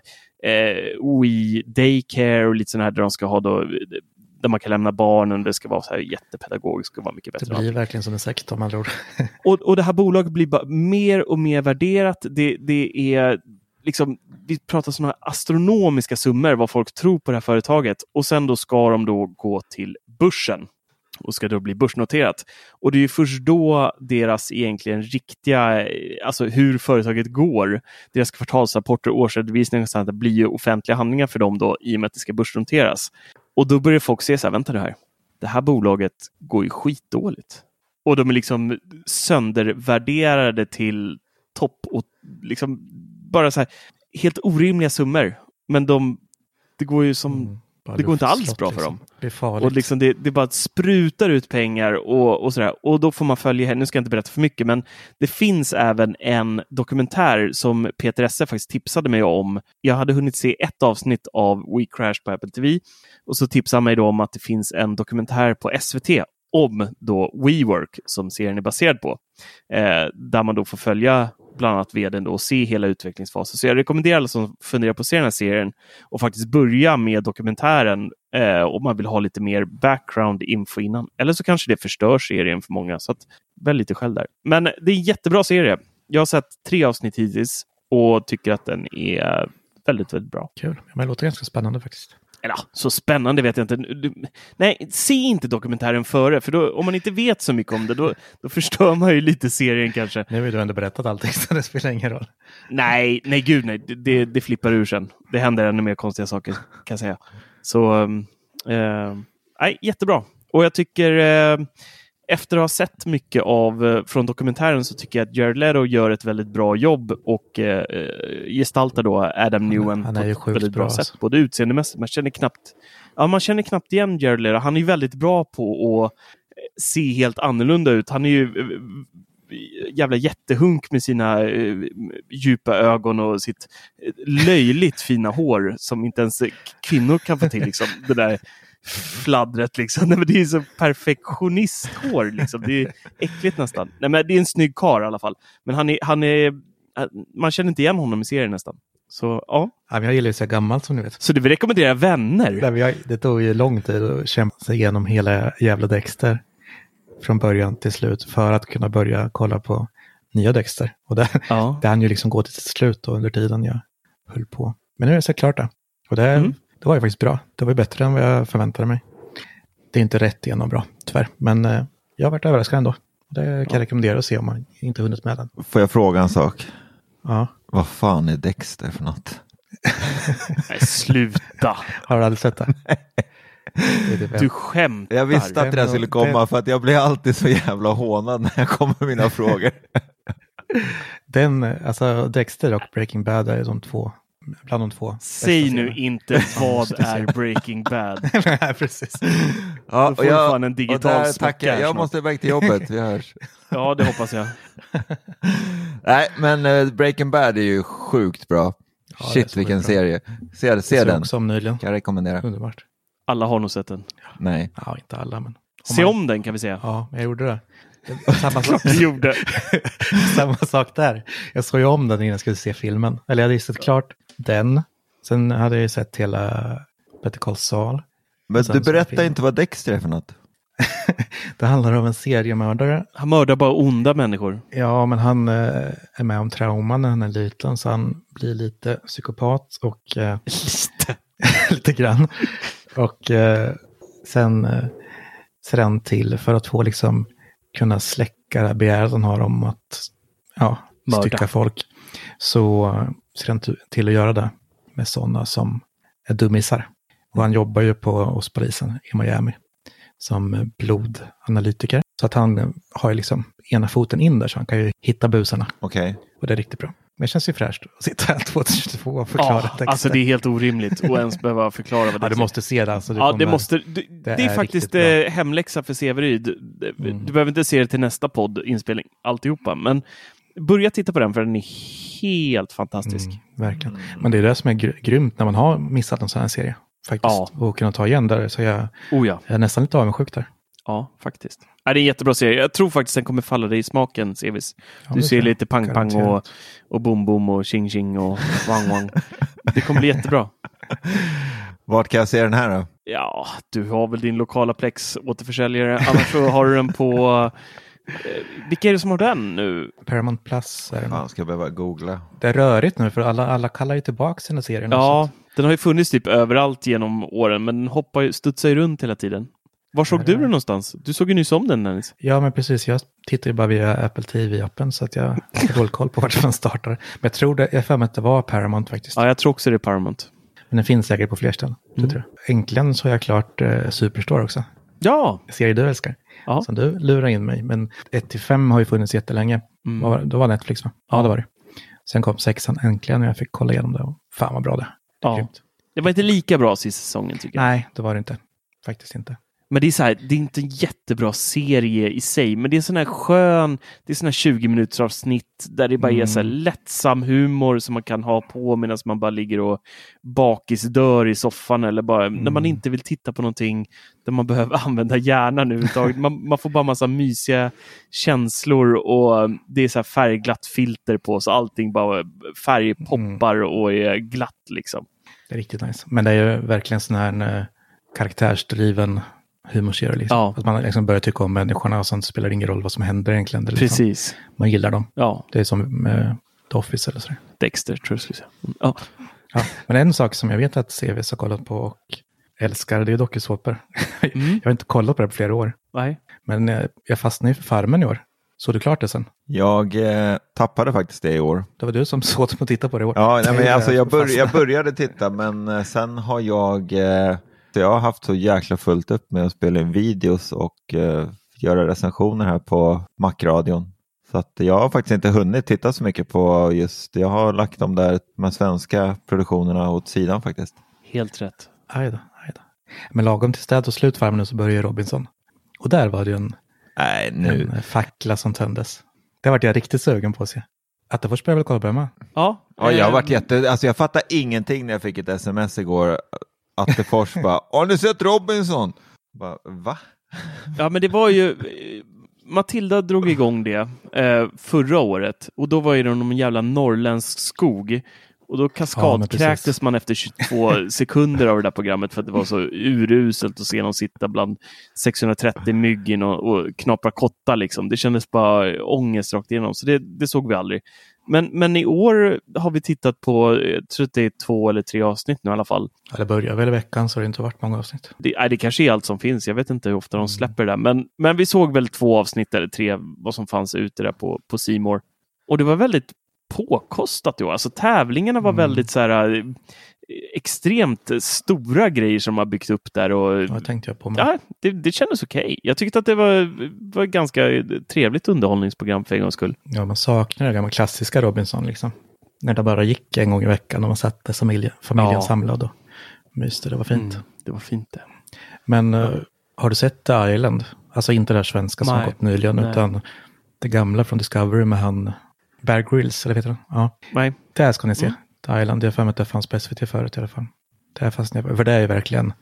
eh, We Daycare och lite sådana här där de ska ha då där man kan lämna barnen, det ska vara så här jättepedagogiskt, det ska vara mycket bättre. Det blir verkligen som en sekt om man tror. och, och det här bolaget blir bara mer och mer värderat. Det, det är liksom, vi pratar sådana astronomiska summor vad folk tror på det här företaget och sen då ska de då gå till börsen och ska då bli börsnoterat. Och det är först då deras egentligen riktiga, alltså hur företaget går, deras kvartalsrapporter årsredovisningar och sånt, blir ju offentliga handlingar för dem då i och med att det ska börsnoteras. Och då börjar folk se så här, vänta nu här, det här bolaget går ju skitdåligt. Och de är liksom söndervärderade till topp och liksom bara så här helt orimliga summor. Men de, det går ju som Mm, det går inte alls bra för liksom. dem. Det är farligt. Och liksom det, det bara sprutar ut pengar och, och sådär. Och då får man följa henne. Nu ska jag inte berätta för mycket, men det finns även en dokumentär som Peter Esse faktiskt tipsade mig om. Jag hade hunnit se ett avsnitt av We Crash på Apple TV och så tipsade han mig då om att det finns en dokumentär på SVT om då WeWork som serien är baserad på. Eh, där man då får följa bland annat vdn då och se hela utvecklingsfasen. Så jag rekommenderar alla som funderar på att se den här serien och faktiskt börja med dokumentären eh, om man vill ha lite mer background info innan. Eller så kanske det förstör serien för många. Så att, välj lite själv där. Men det är en jättebra serie. Jag har sett tre avsnitt hittills och tycker att den är väldigt, väldigt bra. Kul. Men det låter ganska spännande faktiskt. Eller så spännande vet jag inte. Du, nej, se inte dokumentären före, för då, om man inte vet så mycket om det, då, då förstör man ju lite serien kanske. Nu har du ändå berättat allting, så det spelar ingen roll. Nej, nej gud nej. Det, det flippar ur sen. Det händer ännu mer konstiga saker, kan jag säga. Så, um, eh, nej, jättebra. Och jag tycker, eh, efter att ha sett mycket av eh, från dokumentären så tycker jag att Jared Leto gör ett väldigt bra jobb och eh, gestaltar då Adam Newman han på ett väldigt bra, bra, sätt. alltså. Både utseendemässigt, man känner knappt Ja, man känner knappt igen Jared Leto. Han är ju väldigt bra på att se helt annorlunda ut. Han är ju eh, jävla jättehunk med sina eh, djupa ögon och sitt eh, löjligt fina hår som inte ens eh, kvinnor kan få till. Liksom. Det där fladdret liksom. Nej, men det är så perfektionisthår liksom. Det är äckligt nästan. Nej, men det är en snygg karl i alla fall. Men han är, han är, man känner inte igen honom i serien nästan. Så ja. Ja, jag gillar ju så gammalt som ni vet. Så du vill rekommendera Vänner? Nej, jag, det tog ju lång tid att kämpa sig igenom hela jävla Dexter. Från början till slut för att kunna börja kolla på nya Dexter. Och det, Ja. det hann ju liksom gå till sitt slut då, under tiden jag höll på. Men nu är jag så klart det. Och det, Mm. Det var ju faktiskt bra. Det var ju bättre än vad jag förväntade mig. Det är inte rätt igenom bra, tyvärr. Men eh, jag har varit överraskad ändå. Det kan jag rekommendera att se om man inte hunnit med den. Får jag fråga en sak? Ja. Vad fan är Dexter för något? Nej, sluta! Har du aldrig sett det? Typ Du skämtar. Jag visste att det där skulle komma för att jag blir alltid så jävla hånad när jag kommer med mina frågor. Den, alltså Dexter och Breaking Bad är de två, bland de två. Säg nu inte vad är Breaking Bad. Nej, precis. Ja, Då får du fan en digital och tackar jag. Jag snart. måste iväg till jobbet, vi hörs. Ja, det hoppas jag. Nej, men eh, Breaking Bad är ju sjukt bra. Ja, Shit vilken bra. serie. Se, Jag se den, också om nyligen. kan jag rekommendera. Underbart. Alla har nog sett den. Nej. Ja, inte alla, men. Se om den kan vi säga. Ja, jag gjorde det. Samma sak. Gjorde. Samma sak där. Jag såg ju om den innan jag skulle se filmen. Eller jag hade ju sett klart den. Sen hade jag ju sett hela Better Call Saul. Men du berättar inte vad Dexter är för något. Det handlar om en seriemördare. Han mördar bara onda människor. Ja, men han eh, är med om trauman när han är liten, så han blir lite psykopat och... Eh, Lite. lite grann. Och eh, sen eh, ser han till för att få liksom kunna släcka det här begäret han har om att ja, Mörda. stycka folk. Så ser han till att göra det med sådana som är dummisar. Och han jobbar ju på, hos polisen i Miami som blodanalytiker. Så att han har ju liksom ena foten in där så han kan ju hitta busarna. Okej. Och det är riktigt bra. Men det känns ju fräscht att sitta här 2022 och förklara Ja, texter. alltså det är helt orimligt att ens behöva förklara vad det Ja, du är. måste se det. Alltså, du Ja, det måste. Du, det, är, är faktiskt eh, hemläxa för Severyd. Du, Mm. du behöver inte se det till nästa podd, inspelning, alltihopa. Men börja titta på den för den är helt fantastisk. Mm, verkligen. Men det är det som är gr- grymt när man har missat en sån här serie. Faktiskt. Ja. Och kunna ta igen där. Så jag, Oh ja. jag är nästan lite avundsjuk där. Ja, faktiskt. Ja, det är en jättebra serie. Jag tror faktiskt den kommer falla dig i smaken, Sevis. Ja, du ser lite pang pang och, och bom och tjing tjing och wang wang. Det kommer bli jättebra. Vart kan jag se den här då? Ja, du har väl din lokala Plex återförsäljare. Annars så har du den på... Eh, vilka är det som har den nu? Paramount Plus är det. Fan, ska jag behöva googla. Det är rörigt nu för alla, alla kallar ju tillbaka sina serier. Ja, den har ju funnits typ överallt genom åren, men den hoppar ju, studsar ju runt hela tiden. Var såg du den någonstans? Du såg ju nyss om den, Dennis. ja, men precis. Jag tittar ju bara via Apple TV-appen så att jag har dålig koll på vart man startar. Men jag tror det, jag för mig att det var Paramount faktiskt. Ja, jag tror också det är Paramount. Men den finns säkert på fler ställen. Mm. Äntligen så har jag klart eh, Superstore också. Ja, serie du älskar. Ja. Som du lurar in mig. Men 1-5 har ju funnits jättelänge. Mm. Var det? Då var Netflix va? Ja, det var det. Sen kom sexan äntligen och jag fick kolla igenom det. Och fan vad bra det. det ja. grymt. det var inte lika bra sista säsongen tycker jag. Nej, det var det inte. Faktiskt inte. Men det är så här, det är inte en jättebra serie i sig, men det är en sån här skön, det är sån här 20 minuters avsnitt där det bara är så här Mm. lättsam humor som man kan ha på medan man bara ligger och bakisdör i soffan eller bara när man Mm. inte vill titta på någonting där man behöver använda hjärnan överhuvudtaget. Man, man får bara massa mysiga känslor och det är så här färgglatt filter på så allting bara färgpoppar och är glatt liksom. Det är riktigt nice. Men det är ju verkligen sån här eh, karaktärsdriven humorserie. Liksom. Ja. Att man liksom börjar tycka om människorna och sånt spelar ingen roll vad som händer egentligen. Det liksom, Precis. Man gillar dem. Ja, Det är som med The Office eller sådär. Dexter tror jag skulle säga. Mm, Ja. Ja. Men en sak som jag vet att CVS har kollat på och älskar, det är dokusåpor. Mm. jag har inte kollat på det på flera år. Nej. Men eh, jag fastnade ju för Farmen i år. Såg du klart det sen? Jag eh, tappade faktiskt det i år. Det var du som såg att titta på det i år. Ja, nej, men alltså, jag, bör, fastnade. jag började titta men eh, sen har jag, eh, så jag har haft så jäkla fullt upp med att spela in videos och eh, göra recensioner här på Macradion. Så att jag har faktiskt inte hunnit titta så mycket på just, jag har lagt de där med svenska produktionerna åt sidan faktiskt. Helt rätt. Aj då, aj då. Men lagom till städ och slut Farmen så börjar Robinson. Och där var det ju en, Nej, nu. en fackla som tändes. Det vart jag riktigt sugen på att se. Attefors börjar väl kolla på det med? Ja, Ja, jag har varit ehm, jätte, alltså jag fattar ingenting när jag fick ett sms igår. Attefors bara, har ni sett Robinson? Bara, Va? Ja, men det var ju... Matilda drog igång det eh, förra året och då var ju det någon jävla norrländsk skog. Och då Ja, kaskadkräktes precis. man efter 22 sekunder av det där programmet för att det var så uruselt att se någon sitta bland 630 mygg och, och knapra kotta liksom. Det kändes bara ångest rakt igenom, så det, det såg vi aldrig. Men, men i år har vi tittat på, jag tror att det är två eller tre avsnitt nu i alla fall. Ja, det börjar väl i veckan så har det inte varit många avsnitt. Det, nej, det kanske är allt som finns. Jag vet inte hur ofta Mm. de släpper det där. Men, men vi såg väl två avsnitt eller tre vad som fanns ute där på, på More. Och det var väldigt påkostat då. Alltså tävlingarna var Mm. väldigt så här eh, extremt stora grejer som har byggt upp där. Och, Ja, tänkte jag på. Med. ja, det, det kändes okej. Jag tyckte att det var, var ett ganska trevligt underhållningsprogram för en gångs skull. Ja, man saknar det gamla klassiska Robinson liksom. När det bara gick en gång i veckan och man satt där familjen, familjen Ja. samlad och myste. Det var fint. Mm, det var fint det. Men eh, har du sett The Island? Alltså inte det här svenska som Nej. har gått nyligen, Nej. utan det gamla från Discovery med han Bear Grylls, eller vet du? Ja, Nej. det här ska ni se. Mm. Island, jag har för mig att det fanns på SVT förut i alla fall. Det här fastnade jag för, det är ju verkligen,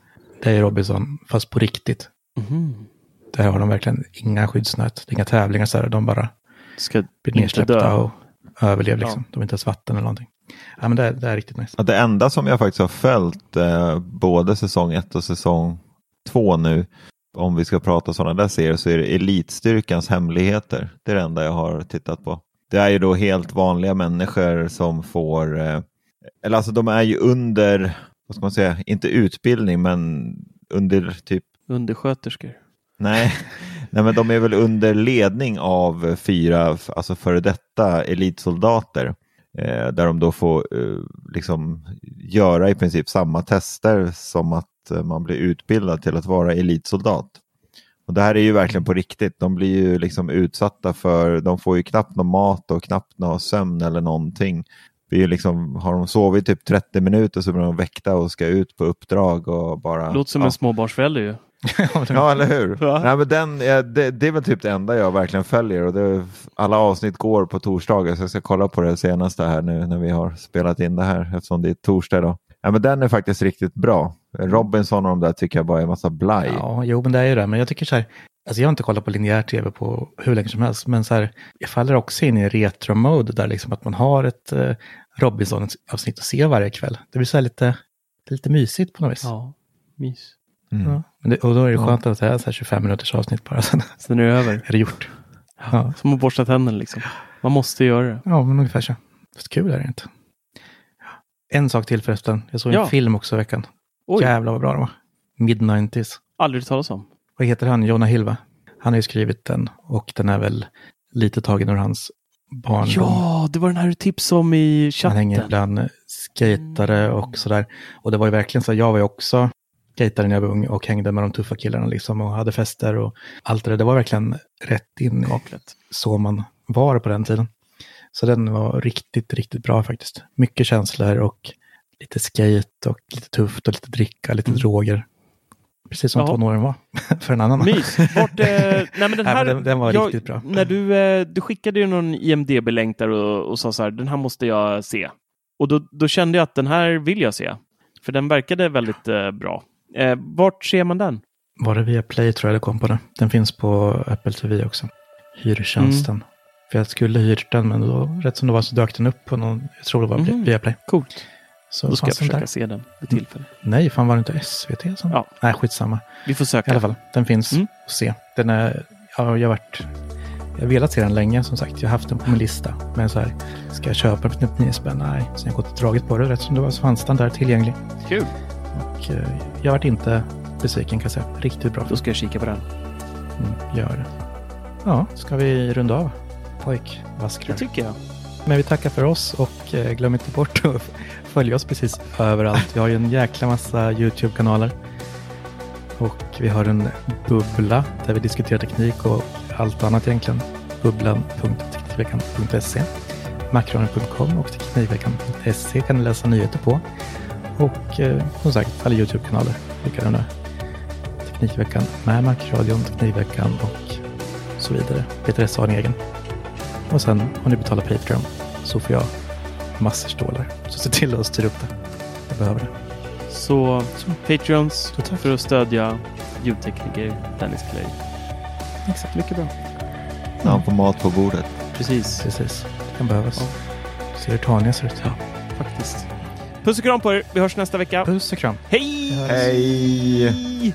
det är Robinson, fast på riktigt. Mhm. Där har de verkligen inga skyddsnät, det inga tävlingar så här, de bara Ska blir nedsläppta och överlever liksom. Ja. De har inte ens vatten eller någonting. Ja, men det, är- det är riktigt nice. Det enda som jag faktiskt har följt eh, både säsong 1 och säsong 2 nu, om vi ska prata sådana där serier, så är det Elitstyrkans hemligheter. Det är det enda jag har tittat på. Det är ju då helt vanliga människor som får, eh, eller alltså de är ju under, vad ska man säga, inte utbildning men under typ Undersköterskor. Nej, nej, men de är väl under ledning av fyra alltså före detta elitsoldater. Eh, där de då får eh, liksom göra i princip samma tester som att eh, man blir utbildad till att vara elitsoldat. Och det här är ju verkligen på riktigt. De blir ju liksom utsatta för, de får ju knappt någon mat och knappt någon sömn eller någonting. Det är liksom, har de sovit typ 30 minuter så blir de väckta och ska ut på uppdrag och bara... Låter som ja. en småbarnsförälder ju. Ja, eller hur? Nej, men den, det, det är väl typ det enda jag verkligen följer. Och det, alla avsnitt går på torsdagar, så jag ska kolla på det senaste här nu när vi har spelat in det här, eftersom det är torsdag idag. Ja, men den är faktiskt riktigt bra. Robinson och de där tycker jag bara är en massa blaj. Ja, jo, men det är ju det. Men jag tycker så här, alltså jag har inte kollat på linjär tv på hur länge som helst, men så här, jag faller också in i retro-mode där liksom att man har ett eh, Robinson-avsnitt att se varje kväll. Det blir så här lite, lite mysigt på något vis. Ja, mys. Mm. Ja, men det, och då är det skönt att det är så här 25 minuters avsnitt bara, sen Sen är det över. är det gjort. Ja, Som att borsta tänderna liksom. Man måste göra det. ja men ungefär så. Fast kul är det inte. En sak till förresten. Jag såg en Ja. film också i veckan. Oj, Jävlar vad bra den var. Mid-90s. aldrig talas om. Vad heter han? Jonah Hill va? Han har ju skrivit den och den är väl lite tagen ur hans barndom. Ja, det var den här du tipsade om i Han chatten. hänger bland skatare och sådär. Och det var ju verkligen så, jag var ju också skejtade när jag var ung och hängde med de tuffa killarna liksom och hade fester och allt det där. Det var verkligen rätt in i så man var på den tiden. Så den var riktigt, riktigt bra faktiskt. Mycket känslor och lite skate och lite tufft och lite dricka, lite Mm. droger. Precis som Jaha. tonåren var för en annan. Mys. Vart, eh, nej, men den, här, den- den var jag- riktigt bra. När du, eh, du skickade ju någon IMDB-länk där och, och sa så här, den här måste jag se. Och då, då kände jag att den här vill jag se. För den verkade väldigt eh, bra. Eh, vart ser man den? Var det via Play tror jag det kom på det. Den finns på Apple TV också. Hyrtjänsten. Mm. För jag skulle hyrt den men då, rätt som det var så dök den upp på någon, jag tror det var Mhm. via Play. Coolt. Så Då ska jag försöka där. se den vid tillfälle. Nej, fan var det inte SVT som? Ja. Nej, skitsamma. Vi får söka. I alla fall, den finns Mm. att se. Den är, ja, jag har varit, jag har velat se den länge som sagt. Jag har haft den på min lista. Men så här, ska jag köpa den för 99 spänn? Nej. Sen jag gått och dragit på det rätt som det var så fanns den där tillgänglig. Kul. Och eh, jag har varit inte besviken kan jag säga. Riktigt bra. Då ska jag kika på den. Mm, gör det. Ja, ska vi runda av? Pojkvaskrar. Det tycker jag. Men vi tackar för oss och eh, glöm inte bort att följa oss precis överallt. Vi har ju en jäkla massa YouTube-kanaler. Och vi har en bubbla där vi diskuterar teknik och allt annat egentligen. Bubblan.teknikveckan.se Macronen.com och Teknikveckan.se kan ni läsa nyheter på. Och eh, som sagt, alla YouTube-kanaler. Teknikveckan med Macradion, Teknikveckan och så vidare. Peter S har en egen. Och sen om ni betalar Patreon så får jag massor stålar. Så se till att styra upp det. Jag behöver det. Så, Patreons för att stödja ljudtekniker Dennis Clay. Exakt. Mycket bra. När han får mat på bordet. Precis. Precis. Det kan behövas. Ser hur taniga ser ut. Ja, faktiskt. Puss och kram på er. Vi hörs nästa vecka. Puss och kram. Hej! Hej!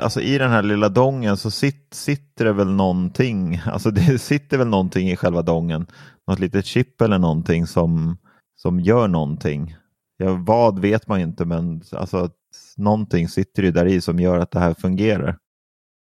Alltså i den här lilla dongen så sit, sitter det väl någonting, alltså det sitter väl någonting i själva dongen. Något litet chip eller någonting som, som gör någonting. Ja, vad vet man inte men alltså någonting sitter ju där i som gör att det här fungerar.